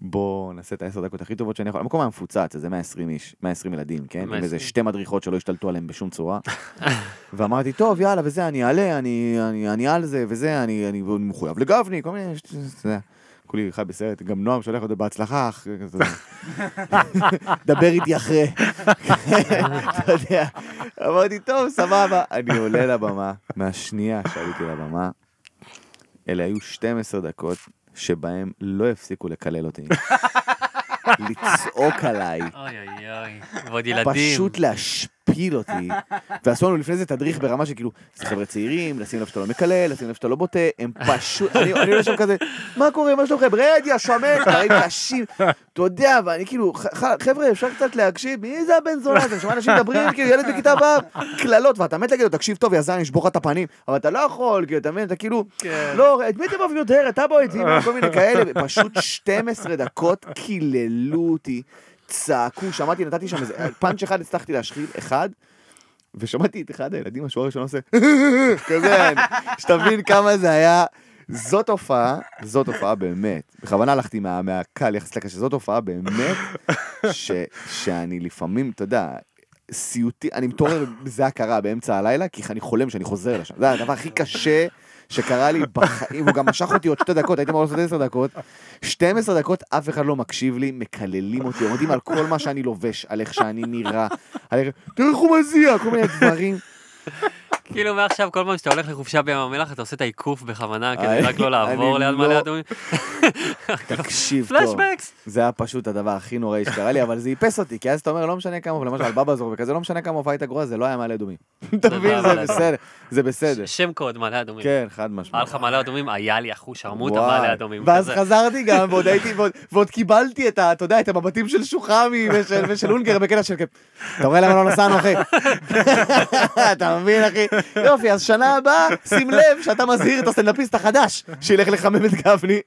בוא נעשה את העשר דקות הכי טובות שאני יכול. המקום היה מפוצץ, זה 120 איש, 120 ילדים, כן? עם 120. איזה שתי מדריכות שלא השתלטו עליהם בשום צורה. ואמרתי, טוב, יאללה, וזה, אני אעלה, אני, אני, אני על זה, וזה, אני, אני, אני מחויב לגבני, כל מיני, אתה יודע. כולי חי בסרט, גם נועם שולח אותו בהצלחה. דבר איתי אחרי. אתה יודע. אמרתי, טוב, סבבה. אני עולה לבמה, מהשנייה שעליתי לבמה, אלה היו 12 דקות שבהם לא הפסיקו לקלל אותי. לצעוק עליי, אוי אוי אוי. ועוד ילדים. פשוט להשפיל אותי. ועשו לנו לפני זה תדריך ברמה של כאילו, זה חבר'ה צעירים, לשים לב שאתה לא מקלל, לשים לב שאתה לא בוטה, הם פשוט, אני עולה שם כזה, מה קורה, מה שלומכם, רד, יא שמן, דברים קשים, אתה יודע, ואני כאילו, חבר'ה, אפשר קצת להקשיב, מי זה הבן זונה הזה, שומע אנשים מדברים, כאילו, ילד בכיתה ו', קללות, ואתה מת להגיד לו, תקשיב טוב, יא זין, נשבור לך את הפנים, אבל אתה לא יכול, כאילו, אתה מבין, אתה כאילו, לא, את מי אתם אוהבים יותר, אתה בוא איתי, כל מיני כאלה, פשוט 12 דקות קיללו אותי, צעקו, שמעתי, נתתי שם איזה, פאנץ' אחד הצלחתי להשחיל, אחד, ושמעתי את אחד הילדים, השוער הראשון עושה, כזה, שתבין כמה זה היה. זאת הופעה, זאת הופעה באמת, בכוונה הלכתי מה, מהקל יחסית לקשה, זאת הופעה באמת, ש, שאני לפעמים, אתה יודע, סיוטי, אני מתעורר בזה הכרה באמצע הלילה, כי אני חולם שאני חוזר לשם. זה הדבר הכי קשה שקרה לי בחיים, הוא גם משך אותי עוד שתי דקות, הייתי אמור לעשות עשר דקות. 12 דקות, אף אחד לא מקשיב לי, מקללים אותי, עומדים על כל מה שאני לובש, על איך שאני נראה, על איך, איך הוא מזיע, כל מיני דברים. כאילו מעכשיו כל פעם שאתה הולך לחופשה בים המלח אתה עושה את העיקוף בכוונה כדי אני- רק לא לעבור ליד לא- מעלה אדומים. תקשיב טוב. פלשבקס. זה היה פשוט הדבר הכי נוראי שקרה לי, אבל זה איפס אותי, כי אז אתה אומר, לא משנה כמה, למשל על בבא זור וכזה, לא משנה כמה הופעה הייתה גרועה, זה לא היה מעלה אדומים. אתה מבין, זה מעלה בסדר, זה בסדר. שם קוד מעלה אדומים. כן, חד היה משמעית. לך מעלה אדומים, היה לי אחוז שרמוטה וואי. מעלה אדומים. ואז. חזרתי גם, ועוד הייתי, ועוד- קיבלתי את. אתה יודע, את המבטים של שוחמי ושל ושל אונגר בקטע של... אתה רואה למה לא נסענו, אחי? אתה מבין, אחי? יופי, אז שנה הבאה, שים לב שאתה מזהיר את הסטנדאפיסט החדש, שילך לחמם את גפני.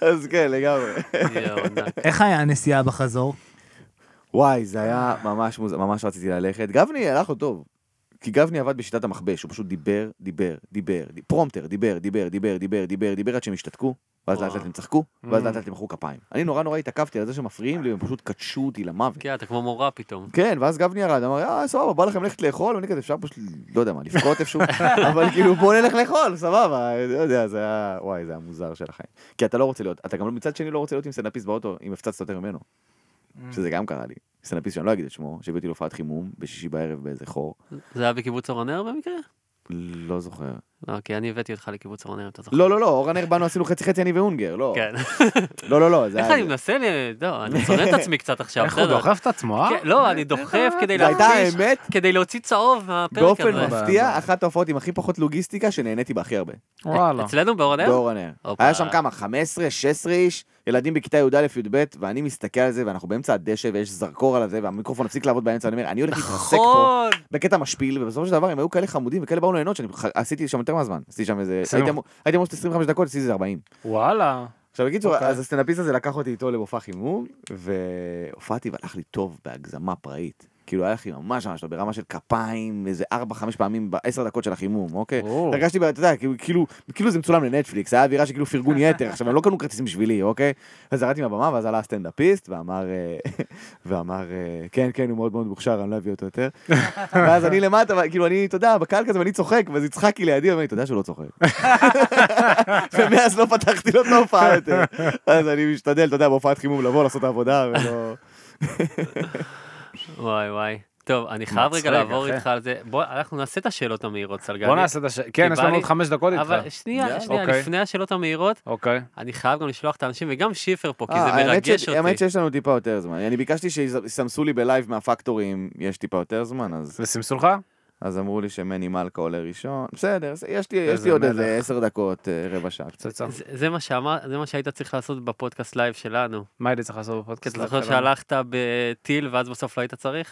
אז כן, לגמרי. איך היה הנסיעה בחזור? וואי, זה היה ממש מוזר, ממש רציתי ללכת. גבני הלך לו טוב. כי גבני עבד בשיטת המכבש, הוא פשוט דיבר, דיבר, דיבר, פרומטר, דיבר, דיבר, דיבר, דיבר, דיבר, דיבר עד שהם השתתקו, ואז לאט לאט הם צחקו, ואז לאט לאט הם מחאו כפיים. אני נורא נורא התעכבתי על זה שמפריעים לי, הם פשוט קדשו אותי למוות. כן, אתה כמו מורה פתאום. כן, ואז גבני ירד, אמר, אה, סבבה, בא לכם ללכת לאכול, ואני כזה, אפשר פשוט, לא יודע מה, לבכות איפשהו, אבל כאילו, בוא נלך לאכול, סבבה, לא יודע, זה היה, וואי, זה היה מוזר של החיים. כי אתה לא רוצה להיות, אתה גם מצד שני לא רוצה להיות עם סטנדאפיסט באוטו, אם הפצצת יותר ממנו. שזה גם קרה לי. סטנדאפיסט שאני לא אגיד את שמו, שהביא אותי להופעת חימום, בשישי בערב באיזה חור. זה היה בקיבוץ אור הנר במקרה? לא זוכר. לא, כי אני הבאתי אותך לקיבוץ אור הנר, אתה זוכר? לא, לא, לא, אור הנר באנו עשינו חצי חצי אני ואונגר, לא. כן. לא, לא, לא, זה איך היה... אני מנסה ל... לא, אני צונן את עצמי קצת עכשיו, איך הוא. דוחף את עצמו, אה? כן, לא, אני דוחף כדי זה הייתה להכפיש, האמת, כדי להוציא צהוב מהפרק באופן הזה. מפתיע, אחת ההופעות עם הכי פחות לוגיסטיקה שנהניתי בה הכי הרבה. וואלה. אצלנו באור הנר? באור הנר. הופה. היה שם כמה, 15, 16 איש, ילדים בכיתה י"א, י"ב, ואני מסתכל על זה, ואנחנו באמצע הדשא, ויש זרקור על זה, והמיקרופון הפסיק לעבוד באמצע, אני אומר, אני הולך להתרסק פה, נכון. בקטע משפיל, ובסופו של דבר הם היו כאלה חמודים וכאלה באו ליהנות, שאני עשיתי שם יותר מהזמן. עשיתי שם איזה, עשינו- הייתי אמור- הייתי אמור לעשות 25 דקות, עשיתי איזה 40. וואלה. עכשיו בקיצור, אוקיי. אז הסטנדאפיסט הזה לקח אותי איתו למופע חימום, והופעתי והלך לי טוב בהגזמה פראית. כאילו היה הכי ממש ממש טוב, ברמה של כפיים, איזה ארבע, חמש פעמים בעשר דקות של החימום, אוקיי? או. הרגשתי, אתה יודע, כאילו- כאילו, כאילו זה מצולם לנטפליקס, היה אווירה שכאילו פרגון יתר, עכשיו הם לא קנו כרטיסים בשבילי, אוקיי? אז ירדתי מהבמה, ואז עלה הסטנדאפיסט, ואמר, אה, ואמר, אה, כן, כן, הוא מאוד מאוד מוכשר, אני לא אביא אותו יותר. ואז אני למטה, כאילו, אני, אתה יודע, בקהל כזה, ואני צוחק, ואז יצחקי לידי, ואומר לי, אתה יודע שהוא לא צוחק. ומאז לא פתחתי לו את ההופעה יותר. אז אני משתדל, אתה יודע, בהופעת חימום לבוא, לעשות את העבודה, ולא... וואי וואי. טוב, אני חייב רגע לעבור. איתך על זה. בוא, אנחנו נעשה את השאלות המהירות, סלגני. בוא נעשה את הש... כן, יש לנו עוד חמש דקות איתך. אבל שנייה. שנייה, אוקיי. לפני השאלות המהירות, אוקיי. אני חייב גם לשלוח את האנשים, וגם שיפר פה, כי אה, זה מרגש ש- אותי. האמת שיש לנו טיפה יותר זמן. אני ביקשתי שיסמסו לי בלייב מהפקטורים, יש טיפה יותר זמן, אז... וסימסו לך? אז אמרו לי שמני מלכה עולה ראשון. בסדר, יש לי, יש לי עוד. איזה עשר דקות, אה, רבע שעה. פצצה. זה- זה מה שאמר, זה מה שהיית צריך לעשות בפודקאסט לייב שלנו. מה הייתי צריך לעשות כי בפודקאסט? אתה זוכר שהלכת בטיל ואז בסוף לא היית צריך?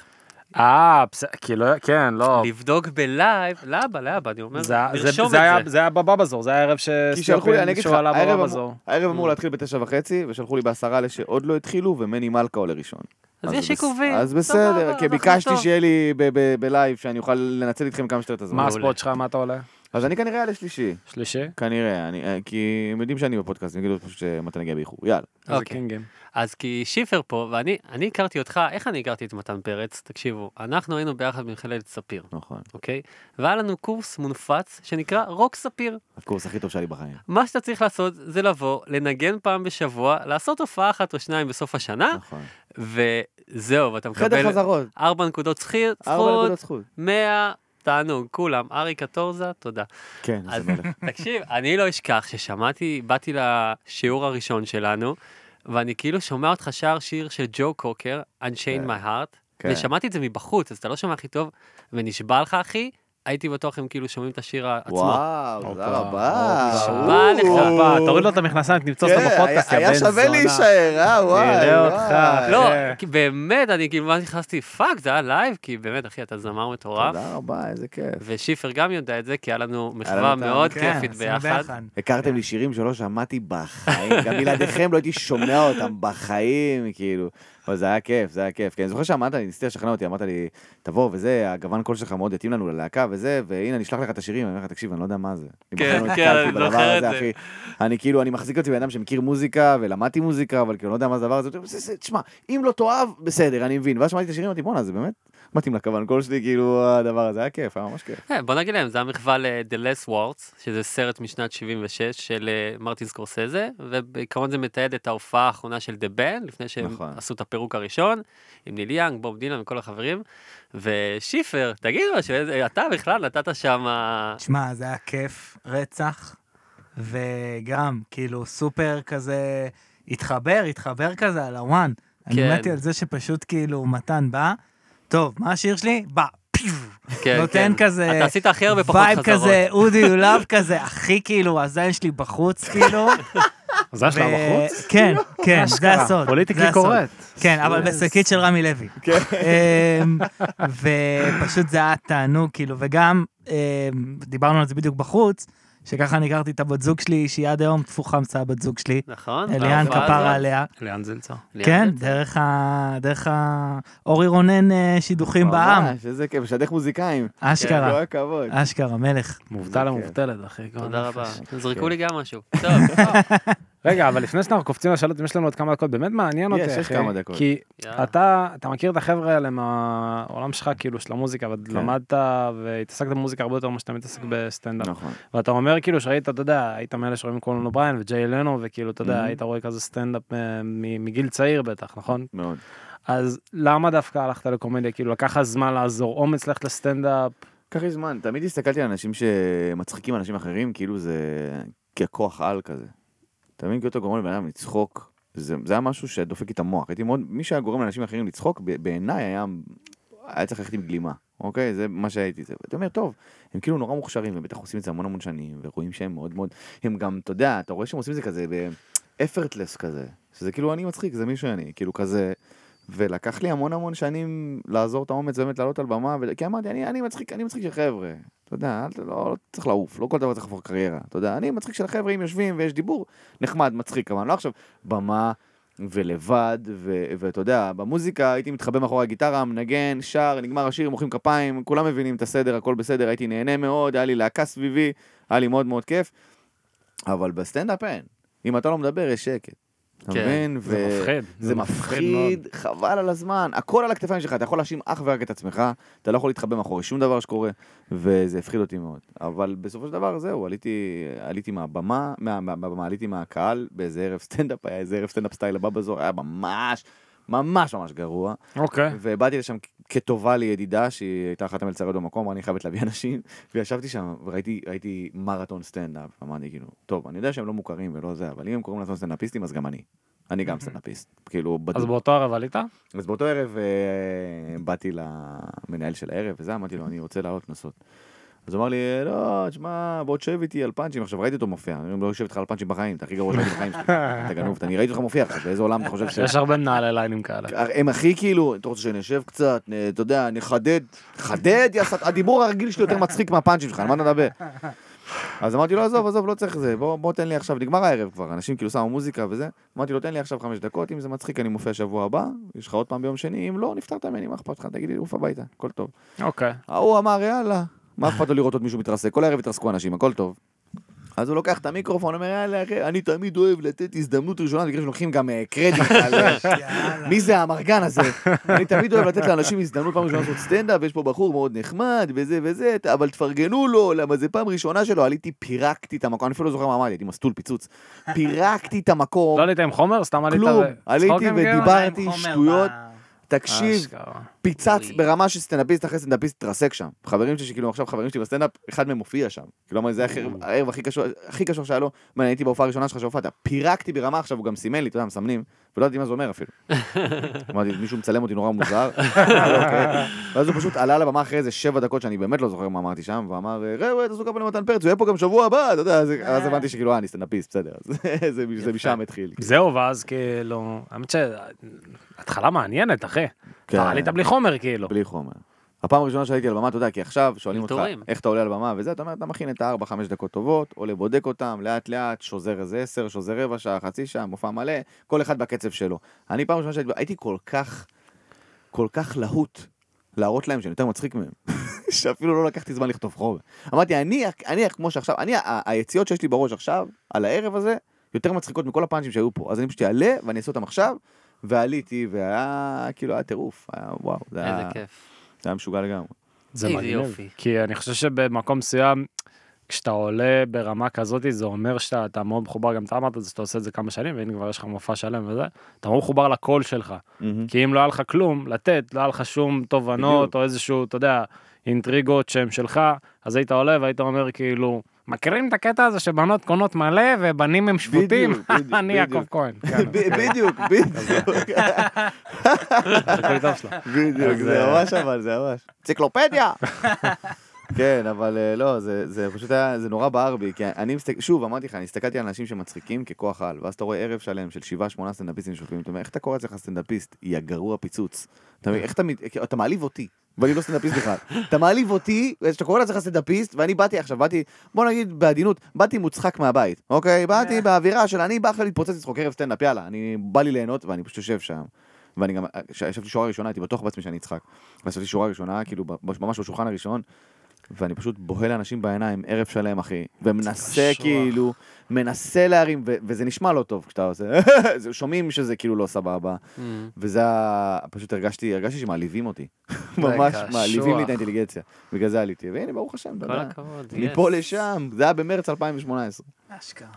אה, בסדר, כאילו, כן, לא. לבדוק בלייב, לאבא, לאבא, אני אומר, זה- זה- לרשום את זה היה- זה. זה היה בבא בזור, זה היה הערב כי שלחו לי, אני אגיד לך, הערב אמור-. הערב להתחיל בתשע וחצי, ושלחו לי בעשרה אלה שעוד לא התחילו, ומני מלכה עולה ראשון. אז אז יש עיכובים. אז בסדר, כי ביקשתי. שיהיה לי ב- ב- ב live, שאני אוכל לנצל איתכם כמה שיותר את הזמן. מה ה spot שלך, מה אתה עולה? אז אני כנראה אעלה שלישי. שלישי? כנראה, אני- אה, כי הם יודעים שאני בפודקאסט, הם יגידו פשוט שמתן הגיע באיחור. יאללה. אוקיי. קינגים. אז כי שיפר פה, ואני אני הכרתי אותך, איך אני הכרתי את מתן פרץ? תקשיבו, אנחנו היינו ביחד במכללת ספיר, נכון. אוקיי? והיה לנו קורס מונפץ שנקרא רוק ספיר. הקורס הכי טוב שהיה לי בחיים. מה שאתה צריך לעשות זה לבוא, לנגן פעם בשבוע, לעשות הופעה אחת או שניים בסוף השנה, נכון. וזהו, ואתה חדר מקבל חזרות. ארבע נקודות זכיר- ארבע זכות, נקודות זכות. 100, תענוג, כולם. אריק קטורזה, תודה. כן, אז זה מלך. תקשיב, אני לא אשכח ששמעתי, באתי לשיעור הראשון שלנו, ואני כאילו שומע אותך שר שיר של ג'ו קוקר, Unchain My Heart, כן. ושמעתי את זה מבחוץ, אז אתה לא שומע הכי טוב, ונשבע לך, אחי, הייתי בטוח הם כאילו שומעים את השיר עצמו. וואו, תודה רבה. נשבע לך. תוריד לו את המכנסיים, תמצוץ אותו כן, בפודקאסט, יא היה בן שווה זונה. להישאר, אה, וואי. נראה. אותך. לא, כן. באמת, אני כאילו, מה נכנסתי, fuck, זה היה live, כי באמת, אחי, אתה זמר מטורף. תודה רבה, איזה כיף. ושיפר גם יודע את זה, כי היה לנו מחווה מאוד כן, כיפית ביחד. הכרתם לי שירים שלא שמעתי בחיים, גם בלעדיכם לא הייתי שומע אותם בחיים, כאילו. אבל זה היה כיף, זה היה כיף. כי אני זוכר שאמרת לי, ניסית לשכנע אותי, אמרת לי, תבוא וזה, הגוון קול שלך מאוד יתאים לנו ללהקה וזה, והנה, אני אשלח לך את השירים, אני אומר לך, תקשיב, אני לא יודע מה זה. אני כן, כן, אני זוכר את זה. אני כאילו, אני מחזיק אותי בן אדם שמכיר מוזיקה, ולמדתי מוזיקה, אבל כאילו, לא יודע מה זה הדבר הזה. זה- זה- תשמע, אם לא תאהב, בסדר, אני מבין. ואז שמעתי את השירים, אמרתי, בואנה, זה באמת מתאים לגוון קול שלי, כאילו, הדבר הזה היה כיף, היה ממש כיף. אה, בוא נגיד להם, זה המחווה ל-The Last Waltz, שזה סרט משנת 76 של אה, מרטין סקורסזה, ובעיקרון זה מתעד את ההופעה האחרונה של The Band, לפני שהם נכון. עשו את הפירוק הראשון, עם ניל יאנג, בוב דילן וכל החברים, ושיפר, תגיד משהו, אתה בכלל נתת שם... תשמע, זה היה כיף, רצח, וגם, כאילו, סופר כזה, התחבר, התחבר כזה על הוואן. אני כן. מתי על זה שפשוט כאילו מתן בא, טוב, מה השיר שלי? בא, כן, נותן כן. כזה, אתה עשית הכי הרבה פחות וייב חזרות. כזה, אודי יולב כזה, הכי כאילו, הזין שלי בחוץ, כאילו. זה שלה בחוץ? כן, כן, זה הסוד. פוליטיקלי. קורקט. כן, אבל בשקית של רמי לוי. אמ, ופשוט זה היה תענוג, כאילו, וגם, אמ, דיברנו על זה בדיוק בחוץ, שככה אני הכרתי את הבת זוג שלי, שהיא עד היום תפוחה מצאה בת זוג שלי, נכון? אליאן כפרה. עליה. ליאן זלצר. כן. דרך ה... דרך ה... אורי רונן אה, שידוכים בעם. ממש, איזה כיף, משדך מוזיקאים. כל אשכרה, הכבוד. אשכרה, מלך. מובטל למובטלת, אחי. תודה. רבה. זרקו לי גם משהו. טוב, רגע, אבל לפני שאנחנו קופצים לשאלות, אם יש לנו עוד כמה דקות, באמת מעניין יש, אותי, יש אחי. כמה דקות. כי. אתה, אתה מכיר את החבר'ה האלה מהעולם שלך, כאילו, של המוזיקה, ולמדת והתעסקת במוזיקה הרבה יותר ממה שאתה מתעסק בסטנדאפ. נכון. ואתה אומר כאילו שראית, אתה יודע, היית מאלה שרואים קונאן אובריין וג'יי לנו, וכאילו, אתה יודע, Mhm. היית רואה כזה סטנדאפ אה, מ- מגיל צעיר בטח, נכון? מאוד. אז למה דווקא הלכת לקומדיה? כאילו, לקח לך זמן לאזור אומץ ללכת לסטנדאפ? לקח לי זמן, תמיד הסתכלתי על אנשים שמצחיקים אנשים אחרים, כאילו זה ככוח על כזה. אתה מבין, כאילו אתה גורם לבן אדם לצחוק, זה, זה היה משהו שדופק לי את המוח. הייתי מאוד, מי שהיה גורם לאנשים אחרים לצחוק, בעיניי היה, היה צריך ללכת עם גלימה, אוקיי? זה מה שהייתי. זה. ואתה אומר, טוב, הם כאילו נורא מוכשרים, ובטח עושים את זה המון המון שנים, ורואים שהם מאוד מאוד, הם גם, אתה יודע, אתה רואה שהם עושים את זה כזה ב-effortless כזה, שזה כאילו אני מצחיק, זה מי שאני, כאילו כזה. ולקח לי המון המון שנים לעזור את האומץ באמת לעלות על במה, ו... כי אמרתי, אני, אני מצחיק, אני מצחיק של חבר'ה. אתה יודע, אל, לא, לא צריך לעוף, לא כל דבר צריך להפוך קריירה. אתה יודע, אני מצחיק של החבר'ה, אם יושבים ויש דיבור, נחמד, מצחיק, אבל לא עכשיו במה, ולבד, ו- ואתה יודע, במוזיקה הייתי מתחבא מאחורי הגיטרה, מנגן, שר, נגמר השיר, מוחאים כפיים, כולם מבינים את הסדר, הכל בסדר, הייתי נהנה מאוד, היה לי להקה סביבי, היה לי מאוד מאוד כיף, אבל בסטנדאפ אין. אם אתה לא מדבר, יש שקט. אתה כן. מבין? זה ו- מפחיד, זה זה מפחיד מפחיד, חבל על הזמן, הכל על הכתפיים שלך, אתה יכול להאשים אך ורק את עצמך, אתה לא יכול להתחבא מאחורי שום דבר שקורה, וזה הפחיד אותי מאוד. אבל בסופו של דבר, זהו, עליתי, עליתי מהבמה, מה- מה- מהבמה, עליתי מהקהל באיזה ערב סטנדאפ, היה איזה ערב סטנדאפ סטייל הבא בתור, היה ממש, ממש ממש גרוע. אוקיי. ובאתי לשם כטובה לידידה, שהיא הייתה אחת המלצריות במקום, אמרה, אני חייבת להביא אנשים, וישבתי שם, וראיתי ראיתי מרתון סטנדאפ, אמרתי כאילו, טוב, אני יודע שהם לא מוכרים ולא זה, אבל אם הם קוראים לעצמם סטנדאפיסטים, אז גם אני. אני גם סטנדאפיסט, כאילו, אז בדוק. באותו ערב עלית? אז באותו ערב אה, באתי למנהל של הערב וזה, אמרתי לו, אני רוצה לעלות קנסות. אז הוא אמר לי, לא, תשמע, בוא תשב איתי על פאנצ'ים. עכשיו, ראיתי אותו מופיע, אני לא יושב איתך על פאנצ'ים בחיים, אתה הכי גרוע שהייתי בחיים שלי. אתה גנוב, אני ראיתי אותך מופיע עכשיו, באיזה עולם אתה חושב ש... יש הרבה מנהלי ליינים כאלה. הם הכי כאילו, אתה רוצה שנשב קצת, נ- אתה יודע, נחדד, חדד, הדיבור הרגיל שלי יותר מצחיק מהפאנצ'ים שלך, על מה אתה מדבר? אז אמרתי לו, עזוב, עזוב, לא צריך זה, בוא, בוא תן לי עכשיו, נגמר הערב כבר, אנשים כאילו שמו מוזיקה וזה, אמרתי לו, תן לי עכשיו חמש דקות, אם זה מצחיק אני מופיע שבוע הבא, יש לך עוד פעם ביום שני, אם לא, נפטרת ממני, מה אכפת לך, תגיד לי, עוף הביתה, הכל טוב. אוקיי. ההוא אמר, יאללה, מה אכפת לו לראות עוד מישהו מתרסק, כל הערב התרסקו אנשים, הכל טוב. אז הוא לוקח את המיקרופון, אומר, יאללה, אחי, אני תמיד אוהב לתת הזדמנות ראשונה, בגלל שלוקחים גם אה, קרדיט על... אה, מי זה האמרגן הזה? אני תמיד אוהב לתת לאנשים הזדמנות פעם ראשונה לעשות סטנדאפ, יש פה בחור מאוד נחמד, וזה וזה, אבל תפרגנו לו, למה זה פעם ראשונה שלו, עליתי, פירקתי את המקום, אני אפילו לא זוכר מה אמרתי, הייתי מסטול פיצוץ. פירקתי את המקום, לא עלית עם חומר? סתם עלית... כלום, עליתי? ודיברתי חומר שטויות, תקשיב. פיצץ. ברמה שסטנדאפיסט אחרי סטנדאפיסט התרסק שם. חברים שלי שכאילו עכשיו חברים שלי בסטנדאפ, אחד מהם מופיע שם. כאילו אמר, זה הערב- הערב הכי קשור, הכי קשור שהיה לו, מה, אני הייתי בהופעה הראשונה שלך שהופעת, פירקתי ברמה עכשיו, הוא גם סימן לי, אתה יודע, מסמנים, ולא ידעתי מה זה אומר אפילו. אמרתי, מישהו מצלם אותי נורא מוזר, אוקיי. ואז הוא פשוט עלה לבמה אחרי איזה שבע דקות שאני באמת לא זוכר מה אמרתי שם, ואמר, ראו, תעשו כפיים למתן פרץ, הוא יהיה פה גם שבוע הבא, אתה יודע, זה- אז הבנתי שכאילו, אה, אני סטנדאפיסט, בסדר, זה- זה משם התחיל. זהו, ואז כאילו... האמת שהתחלה מעניינת, אחי. כן. אתה עלית בלי חומר, כאילו. בלי חומר. הפעם הראשונה שעליתי על במה, אתה יודע, כי עכשיו שואלים אותך. איך אתה עולה על במה וזה, אתה אומר, אתה מכין את הארבע, חמש דקות טובות, עולה בודק אותם, לאט לאט, שוזר איזה עשר, שוזר רבע שעה, חצי שעה, מופע מלא, כל אחד בקצב שלו. אני פעם ראשונה שהייתי, הייתי כל כך, כל כך להוט להראות להם שאני יותר מצחיק מהם, שאפילו לא לקחתי זמן לכתוב חומר. אמרתי, אני, אני כמו שעכשיו, אני, היציאות שיש לי בראש עכשיו, על הערב הזה, יותר מצחיקות מכל הפאנצ'ים שהיו פה. אז אני פשוט אעלה ואני אעשה אותם עכשיו, ועליתי, והיה, כאילו, היה טירוף, היה וואו, זה היה... איזה כיף. זה היה משוגע לגמרי. זה איזה מגניב. יופי. כי אני חושב שבמקום מסוים, כשאתה עולה ברמה כזאת, זה אומר שאתה אתה מאוד מחובר, גם אתה אמרת את זה, שאתה עושה את זה כמה שנים, והנה כבר יש לך מופע שלם וזה, אתה מאוד מחובר לקול שלך. כי אם לא היה לך כלום לתת, לא היה לך שום תובנות, בדיוק. או איזשהו, אתה יודע, אינטריגות שהן שלך, אז היית עולה והיית אומר כאילו, מכירים את הקטע הזה שבנות קונות מלא ובנים הם שפוטים? אני יעקב. כהן. בדיוק, בדיוק. בדיוק, זה ממש אבל, זה ממש. אנציקלופדיה! כן, אבל אה, לא, זה, זה פשוט היה, זה נורא בער בי, כי אני מסתכל, שוב, אמרתי לך, אני הסתכלתי על אנשים שמצחיקים ככוח על, ואז אתה רואה ערב שלם של שבעה, שמונה סטנדאפיסטים שיושבים, אתה אומר, איך אתה קורא לעצמך סטנדאפיסט? יא גרוע פיצוץ. אתה מבין, איך אתה, אתה מעליב אותי, ואני לא סטנדאפיסט בכלל. אתה מעליב אותי, ואתה קורא לעצמך סטנדאפיסט, ואני באתי עכשיו, באתי, בוא נגיד בעדינות, באתי מוצחק מהבית, אוקיי? באתי באווירה של אני בא עכשיו להתפוצץ לצחוק ערב סטנדאפ, יאללה, אני בא לי ליהנות, ואני פשוט יושב שם. ואני גם, כשישבתי שורה ראשונה, הייתי בטוח בעצמי שאני אצחק. וישבתי שורה ראשונה, כאילו, ממש בשולחן הראשון, ואני פשוט בוהה לאנשים בעיניים ערב שלם, אחי, ומנסה. כאילו, מנסה להרים, ו- וזה נשמע לא טוב כשאתה עושה, שומעים שזה כאילו לא סבבה, Mm. וזה היה, פשוט הרגשתי, הרגשתי שמעליבים אותי, ממש. מעליבים לי את האינטליגנציה, בגלל זה עליתי, והנה ברוך השם, אתה יודע. מפה. לשם, זה היה במרץ 2018, אשכרה.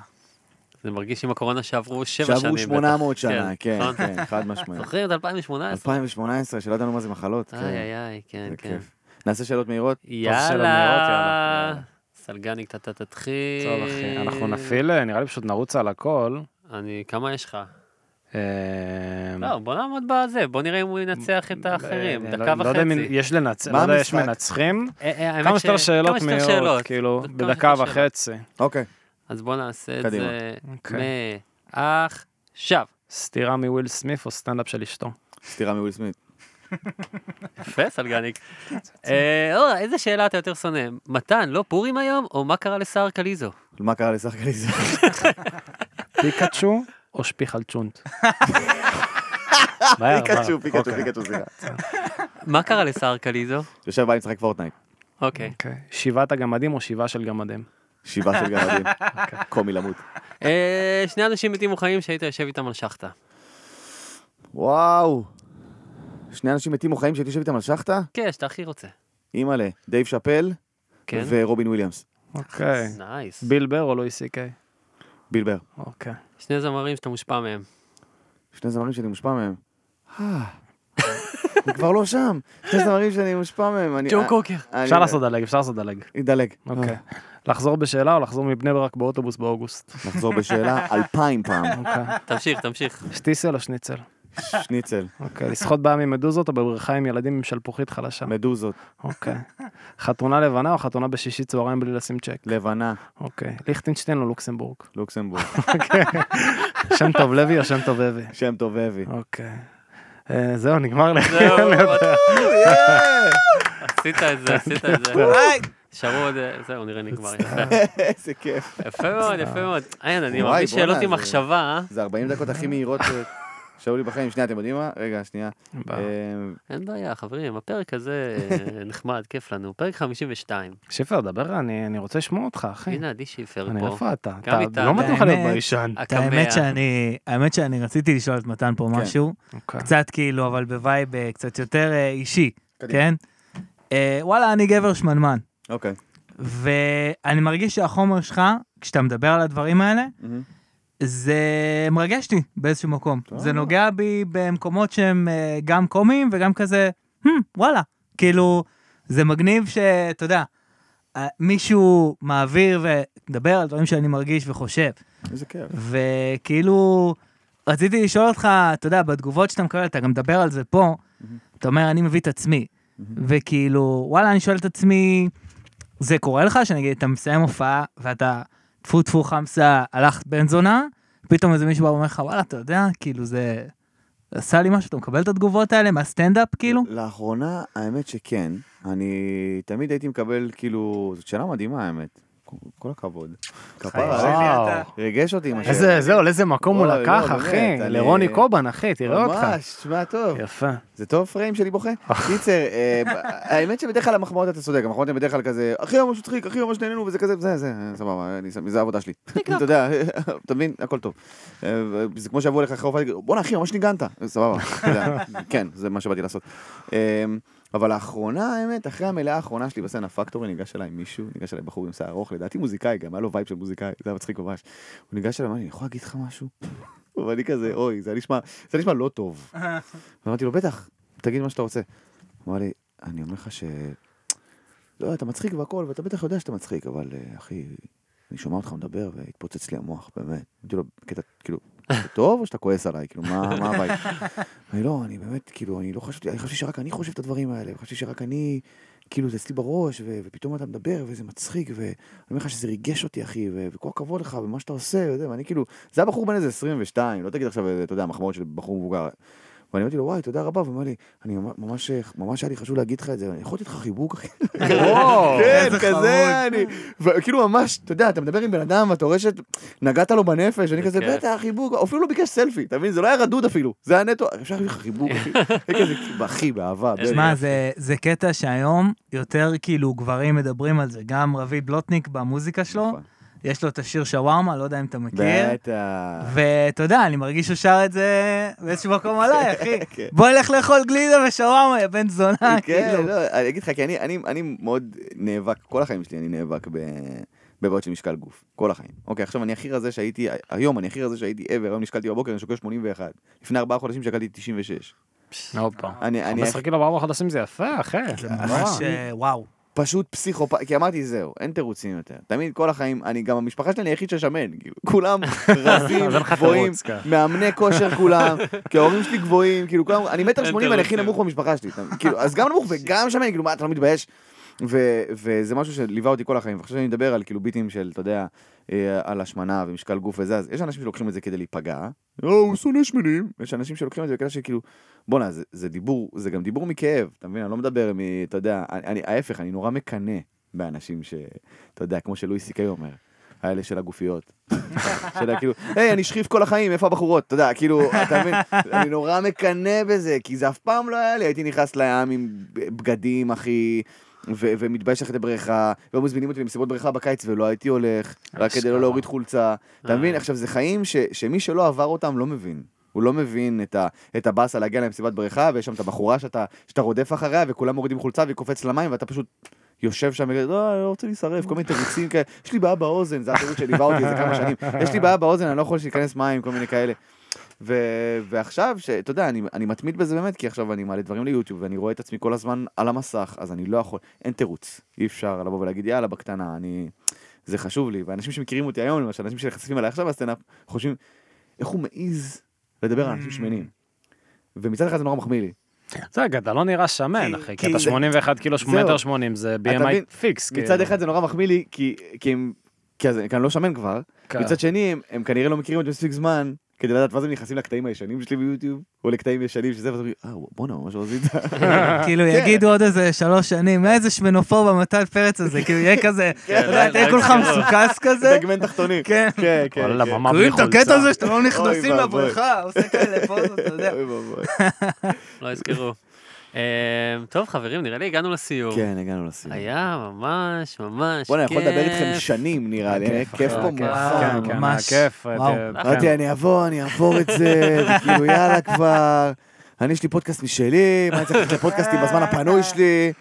זה מרגיש עם הקורונה שעברו שבע שנים. שעברו בטח. 800 שנה, כן, נכון? כן, חד משמעית. זוכרים את 2018? 2018, שלא ידענו מה זה מחלות, איי כן, איי כן כן. נעשה שאלות מהירות? יאללה. סלגניק, אתה תתחיל. טוב אחי, אנחנו נפעיל, אה, נראה לי פשוט נרוץ על הכל. אני, כמה יש לך? אה, לא, בוא נעמוד בזה, בוא נראה אם הוא ינצח את האחרים. אה, דקה לא- לא יודע אם וחצי. יש לנצח, לא יודע, יש? מנצחים. אה, אה, כמה שיותר שאלות מהירות. כאילו, בדקה. וחצי. אוקיי. אז בוא נעשה את. זה אוקיי. מעכשיו. סטירה מוויל סמית' או סטנדאפ של אשתו? סטירה מוויל סמית'. יפה, סלגניק. אה, איזה שאלה אתה יותר שונא? מתן, לא פורים היום, או מה קרה לסער קליזו? מה קרה לסך קליזה? פיקאצ'ו או שפיך על צ'ונט? מהר, פיקצ'ו, מהר. פיקצ'ו, אוקיי. פיקצ'ו, סליחה. מה קרה לסער קליזו? יושב בבית משחק פורטנייט. אוקיי. אוקיי. שבעת הגמדים או שבעה של גמדים? שבעה של גמדים. קומי למות. אה, שני אנשים מתים מוכנים שהיית יושב איתם על שחטה. וואו. שני אנשים מתים או חיים שהייתי יושב איתם על שחטה? כן, שאתה הכי רוצה. אימא'לה, דייב שאפל כן? או רובין וויליאמס. אוקיי. nice. ביל בר או לואי סי קיי? ביל בר. אוקיי. שני זמרים שאתה מושפע מהם. שני זמרים שאני מושפע מהם. אה, אני כבר לא שם. שני זמרים שאני מושפע מהם. אני- ג'ו קוקר. אפשר לעשות דלג, אפשר לעשות דלג. נדלג. אוקיי. לחזור בשאלה או לחזור מבני ברק באוטובוס באוגוסט? נחזור בשאלה אלפיים פעם. אוקיי. תמשיך, תמשיך. שטיסל או שניצל? שניצל, אוקיי. לשחות בים עם מדוזות או בבריכה עם ילדים עם שלפוחית חלשה? מדוזות, אוקיי. חתונה לבנה או חתונה בשישי צהריים בלי לשים צ'ק? לבנה, אוקיי. ליכטנשטיין או לוקסמבורג? לוקסמבורג. שם טוב לוי או שם טוב אבי? שם טוב אבי. אוקיי. אה, זהו, נגמר לך. זהו, עשית את זה, עשית את זה. נשארו עוד... אה, זהו, נראה נגמר. איזה כיף. יפה מאוד, יפה מאוד. אין, אני מרגיש שאלות עם מחשבה, אה? זה 40 דקות הכי מהירות ש- שהיו לי בחיים. שנייה, אתם יודעים מה? רגע, שנייה. בא. אה, אין בעיה, חברים, הפרק הזה אה, נחמד, כיף לנו. פרק 52. שיפר, דבר, אני אני רוצה לשמוע אותך, אחי. הנה, עדי שיפר אני, פה. איפה אתה? אתה. לא מתאים לך להיות ביישן. הקמע. האמת שאני, רציתי לשאול את מתן פה כן. משהו, אוקיי. קצת כאילו, אבל ב vibe אה, קצת יותר אישי. כן? וואלה, אני גבר שמנמן, אוקיי. ואני מרגיש שהחומר שלך, כשאתה מדבר על הדברים האלה, מהמם. זה מרגש אותי באיזשהו מקום. טוב. זה נוגע בי במקומות שהם אה, גם קומיים וגם כזה, "Hmm, וואלה, כאילו, זה מגניב שאתה יודע, אה, מישהו מעביר ומדבר על דברים שאני מרגיש וחושב. איזה כיף. וכאילו, רציתי לשאול אותך, אתה יודע, בתגובות שאתה מקבל, אתה גם מדבר על זה פה, אתה אומר, אני מביא את עצמי. וכאילו, וואלה, אני שואל את עצמי, זה קורה לך שנגיד, אתה מסיים הופעה, ואתה, טפו טפו חמסה, הלכת בן זונה, פתאום איזה מישהו בא ואומר לך, וואלה, אתה יודע, כאילו, זה... עשה לי משהו, אתה מקבל את התגובות האלה מהסטנדאפ, כאילו? לאחרונה, האמת שכן. אני תמיד הייתי מקבל, כאילו, זאת שאלה מדהימה, האמת. כל הכבוד. כפרה, וואו. ריגש אותי. איזה, זהו, לאיזה מקום הוא לקח, לא, אחי. לרוני קובן, אחי, תראה אותך. ממש, תשמע טוב. יפה. זה טוב פריים שלי בוכה? קיצר, אה, האמת שבדרך כלל המחמאות אתה צודק, המחמאות הן בדרך כלל כזה, אחי ממש מצחיק, אחי ממש נהנינו וזה כזה, זה, זה, סבבה, אני- זה העבודה שלי. אתה יודע, אתה מבין? הכל טוב. אה, זה כמו שיבואו לך אחרי הופעה, בואנה אחי, ממש ניגנת. סבבה, כן, זה מה שבאתי לעשות. אבל לאחרונה, האמת, אחרי המלאה האחרונה שלי בסצנה פקטורי, ניגש אליי מישהו, ניגש אליי בחור עם שיער ארוך, לדעתי מוזיקאי גם, היה לו vibe של מוזיקאי, זה היה מצחיק ממש. הוא ניגש אליי, אמר לי, אני יכול להגיד לך משהו? ואני כזה, אוי, זה נשמע, זה נשמע לא טוב. ואמרתי לו, בטח, תגיד מה שאתה רוצה. הוא אמר לי, אני אומר לך ש... לא, אתה מצחיק והכל, ואתה בטח יודע שאתה מצחיק, אבל אה, אחי, אני שומע אותך מדבר והתפוצץ לי המוח, באמת. אמרתי לו, בקטע, כאילו, טוב או שאתה כועס עליי? כאילו, מה ה vibe? אני לא, אני באמת, כאילו, אני לא חשבתי, אני חשבתי שרק אני חושב את הדברים האלה, חשבתי שרק אני, כאילו, זה אצלי בראש, ופתאום אתה מדבר, וזה מצחיק, ואני אומר לך שזה ריגש אותי, אחי, וכל הכבוד לך, ומה שאתה עושה, וזה, ואני כאילו, זה היה בחור בן איזה 22, לא תגיד עכשיו, אתה יודע, מחמאות של בחור מבוגר. ואני אמרתי לו, וואי, תודה רבה, והוא אמר לי, אני ממש, ממש היה לי חשוב להגיד לך את זה, אני יכול לתת לך חיבוק, אחי? כן, כזה, אני, וכאילו ממש, אתה יודע, אתה מדבר עם בן אדם, ואתה רואה שנגעת לו בנפש, אני כזה, כיף. בטח, חיבוק, אפילו לא ביקש סלפי, אתה מבין? זה לא היה רדוד אפילו, זה היה נטו, אפשר להביא לך חיבוק, אחי? אני כזה, אחי, באהבה. שמע, זה, זה קטע שהיום יותר כאילו גברים מדברים על זה. גם רביד בלוטניק במוזיקה שלו, נכון. יש לו את השיר שווארמה, לא יודע אם אתה מכיר. בטח. ואתה יודע, אני מרגיש שהוא שר את זה באיזשהו מקום עליי, אחי. כן. בוא נלך לאכול גלידה ושווארמה, יא בן זונה, כן, כאילו. לא, אני אגיד לך, כי אני, אני, אני מאוד נאבק, כל החיים שלי אני נאבק ב... בבעיות של משקל גוף, כל החיים. אוקיי, עכשיו אני הכי רזה שהייתי, היום אני הכי רזה שהייתי ever, היום נשקלתי בבוקר, אני שוקל 81. לפני ארבעה חודשים שקלתי 96. הופה. אני, אני 15 קילו בארבע חודשים זה יפה, אחי. זה ממש, אה, וואו. פשוט פסיכופת, כי אמרתי זהו, אין תירוצים יותר. תמיד כל החיים, אני גם המשפחה שלי היחיד ששמן, כאילו, כולם רזים, גבוהים, כן. מאמני כושר כולם, כי ההורים שלי גבוהים, כאילו כולם, אני מטר שמונים, אני הכי. נמוך במשפחה שלי, כאילו, אז גם נמוך וגם שמן, כאילו, מה, אתה לא מתבייש? ו- וזה משהו שליווה אותי כל החיים, ועכשיו שאני מדבר על כאילו ביטים של, אתה יודע, אה, על השמנה ומשקל גוף וזה, אז יש אנשים שלוקחים את זה כדי להיפגע, או, הוא שונא שמנים, יש אנשים שלוקחים את זה בקטע שכאילו, בואנה, זה, זה דיבור, זה גם דיבור מכאב, אתה מבין? אני לא מדבר מ... אתה יודע, אני, אני, ההפך, אני נורא מקנא באנשים ש... אתה יודע, כמו שלואי סי קיי אומר. האלה של הגופיות. שאתה כאילו, היי, אני שכיף כל החיים, איפה הבחורות? אתה יודע, כאילו, אתה מבין? אני נורא מקנא בזה, כי זה אף פעם לא היה לי. הייתי נכנס לים עם בגדים, אחי, ו- ומתבייש ללכת לבריכה, והיו מזמינים אותי למסיבות בריכה בקיץ, ולא הייתי הולך, רק כדי לא להוריד חולצה. אתה מבין? עכשיו, זה חיים ש- שמי שלא עבר אותם לא מבין. הוא לא מבין את, ה, את הבאסה להגיע למסיבת בריכה, ויש שם את הבחורה שאתה, שאתה רודף אחריה, וכולם מורידים חולצה והיא קופצת למים, ואתה פשוט יושב שם וכזה, לא, אני לא רוצה להישרף, כל מיני תירוצים כאלה, יש לי בעיה באוזן, זה התירוץ שליווה אותי איזה כמה שנים, יש לי בעיה באוזן, אני לא יכול להיכנס מים, כל מיני כאלה. ו... ועכשיו, שאתה יודע, אני, אני מתמיד בזה באמת, כי עכשיו אני מעלה דברים ליוטיוב, ואני רואה את עצמי כל הזמן על המסך, אז אני לא יכול, אין תירוץ, אי אפשר לבוא ולהגיד, יאללה, בקטנה, אני... זה חשוב לי, ואנשים שמכירים אותי היום, למשל, אנשים שנחשפים אליי עכשיו בסטנדאפ, חושבים, איך הוא מעז לדבר על אנשים שמנים. ומצד אחד זה נורא מחמיא לי. זה רגע, אתה לא נראה שמן, אחי, כי אתה זה- 81 קילו. מטר 80, זה אתה BMI? פיקס. מצד כאילו. אחד זה נורא מחמיא לי, כי, הם... כי, אני לא שמן כבר, כן. מצד שני הם, הם כנראה לא מכירים אותי מספיק זמן כדי לדעת ואז הם נכנסים לקטעים הישנים שלי ביוטיוב, או לקטעים ישנים שזה, ואז אומרים, אה בואנה ממש רזית. כאילו כן. יגידו עוד איזה שלוש שנים, איזה שמנופור במתן פרץ הזה, כאילו יהיה כזה, אתה יודע, לא תהיה כולך. מסוכס כזה, דגמן תחתוני. כן. כן, כן. וואלה, כן. ממש בלי רואים את הקטע חולצה. הזה שאתם לא נכנסים. לבריכה, עושה כאלה פוזות, אתה יודע. אוי ואבוי. לא יזכרו. אה, טוב, חברים, נראה לי הגענו לסיום. כן, הגענו לסיום. היה ממש ממש בוא'נה, אני יכול לדבר כיף. איתכם שנים נראה לי, כיף פה כן, מוכן. כן, ממש. כיף. אמרתי, כן. אני אבוא, אני אעבור את זה, וכאילו יאללה כבר. אני יש לי פודקאסט משלי, מה אני צריך לפודקאסטים בזמן הפנוי שלי?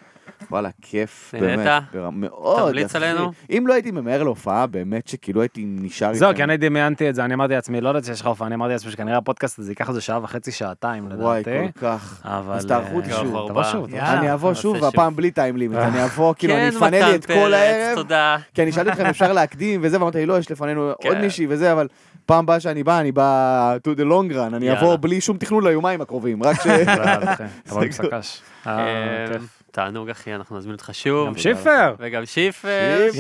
וואלה, כיף, נהנית? באמת. ברמה- מאוד, תמליץ אחי. עלינו? אם לא הייתי ממהר להופעה, באמת שכאילו הייתי נשאר זהו, כי אני דמיינתי את זה, אני אמרתי לעצמי, לא יודעת שיש לך הופעה, אני אמרתי לעצמי שכנראה הפודקאסט הזה ייקח איזה שעה וחצי, שעתיים וואי, לדעתי. כל כך. אבל... אז תערכו אותי אה, שוב. תבוא. שוב. אני אבוא שוב. והפעם בלי טיים לימיט, אני אבוא, כאילו, אני כן, אפנה לי מתן את כל פרץ, הערב, תודה. כי אני שאלתי אתכם, אפשר להקדים וזה, ואמרתי לי, לא, יש לפנינו כן. עוד מישהי וזה, אבל פעם הבאה שאני בא, אני בא to the long run, אני. אבוא בלי שום תכנון ליומיים הקרובים, רק ש... יאללה, אחי, תבוא עם סגור. שק"ש. אה, אה. תענוג אחי, אנחנו נזמין אותך שוב. גם שיפר. וגם שיפר. יס.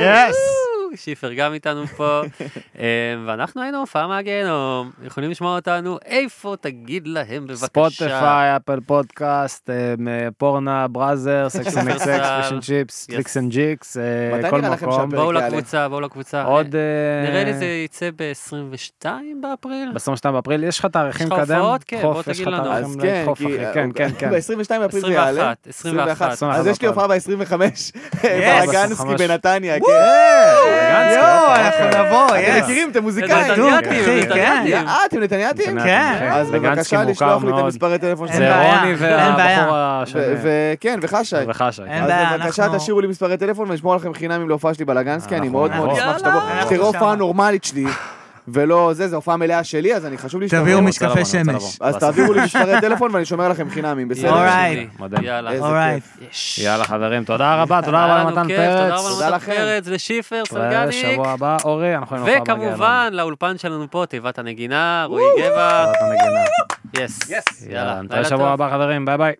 יס. שיפר גם איתנו פה. אה, ואנחנו היינו הופעה מהגיהנום. יכולים לשמוע אותנו איפה? תגיד להם בבקשה. ספוטיפיי, אפל פודקאסט, אה, פורנה, בראזר, סקס אנד אקסקס, שופרסל. פיש אנד צ'יפס. קליקס אנד ג'יקס, אה, כל מקום. בואו? לקבוצה, בואו לקבוצה. עוד... אה, אה, נראה לי זה יצא ב-22 באפריל. ב-22 באפריל, יש לך תאריכים יש לך קדם? הופעות? כן, בוא תגיד לנו. אז כן, כן, כן, כן. ב-22 באפריל זה יעלה. 21, 21. אז יש לי הופעה ב-25, בלגנסקי 25. בנתניה, כן. גנץ, יואו, אנחנו. נבוא, אתם יס. מכירים, אתם מוזיקאים. נתניאתים, נתניאתים. אה, אתם נתניאתים? כן. אז וגנצקי בבקשה מוכר לשלוח לי את. המספרי טלפון זה שלכם. בעיה, רוני. והבחור השני. וכן, וחשי. וחשי. אין אז בבקשה תשאירו לי מספרי טלפון ונשמור לכם חינמים להופעה שלי בלגנסקי, אני מאוד מאוד. אשמח שתבוא. תראו הופעה. נורמלית שלי, ולא זה, זו הופעה מלאה שלי, אז אני חשוב לי תביאו. רוצה משקפי לבוא, אני רוצה שמש. לבוא. אז תעבירו לי מספרי טלפון ואני שומר לכם חינמים, בסדר? אורייט. מדהים. יאללה. איזה אורייט. יש. יאללה חברים, תודה רבה, תודה היה רבה לנו למתן כיף, תודה פרץ. תודה למתן לכם. פרץ, לשיפר סלגניק. ושבוע הבא, אורי, אנחנו יכולים להופעה וכמובן לאולפן שלנו פה, תיבת הנגינה, רועי גבע. תיבת הנגינה. יס. יאללה, יאללה, נתראה לילה שבוע טוב. הבא חברים, ביי ביי.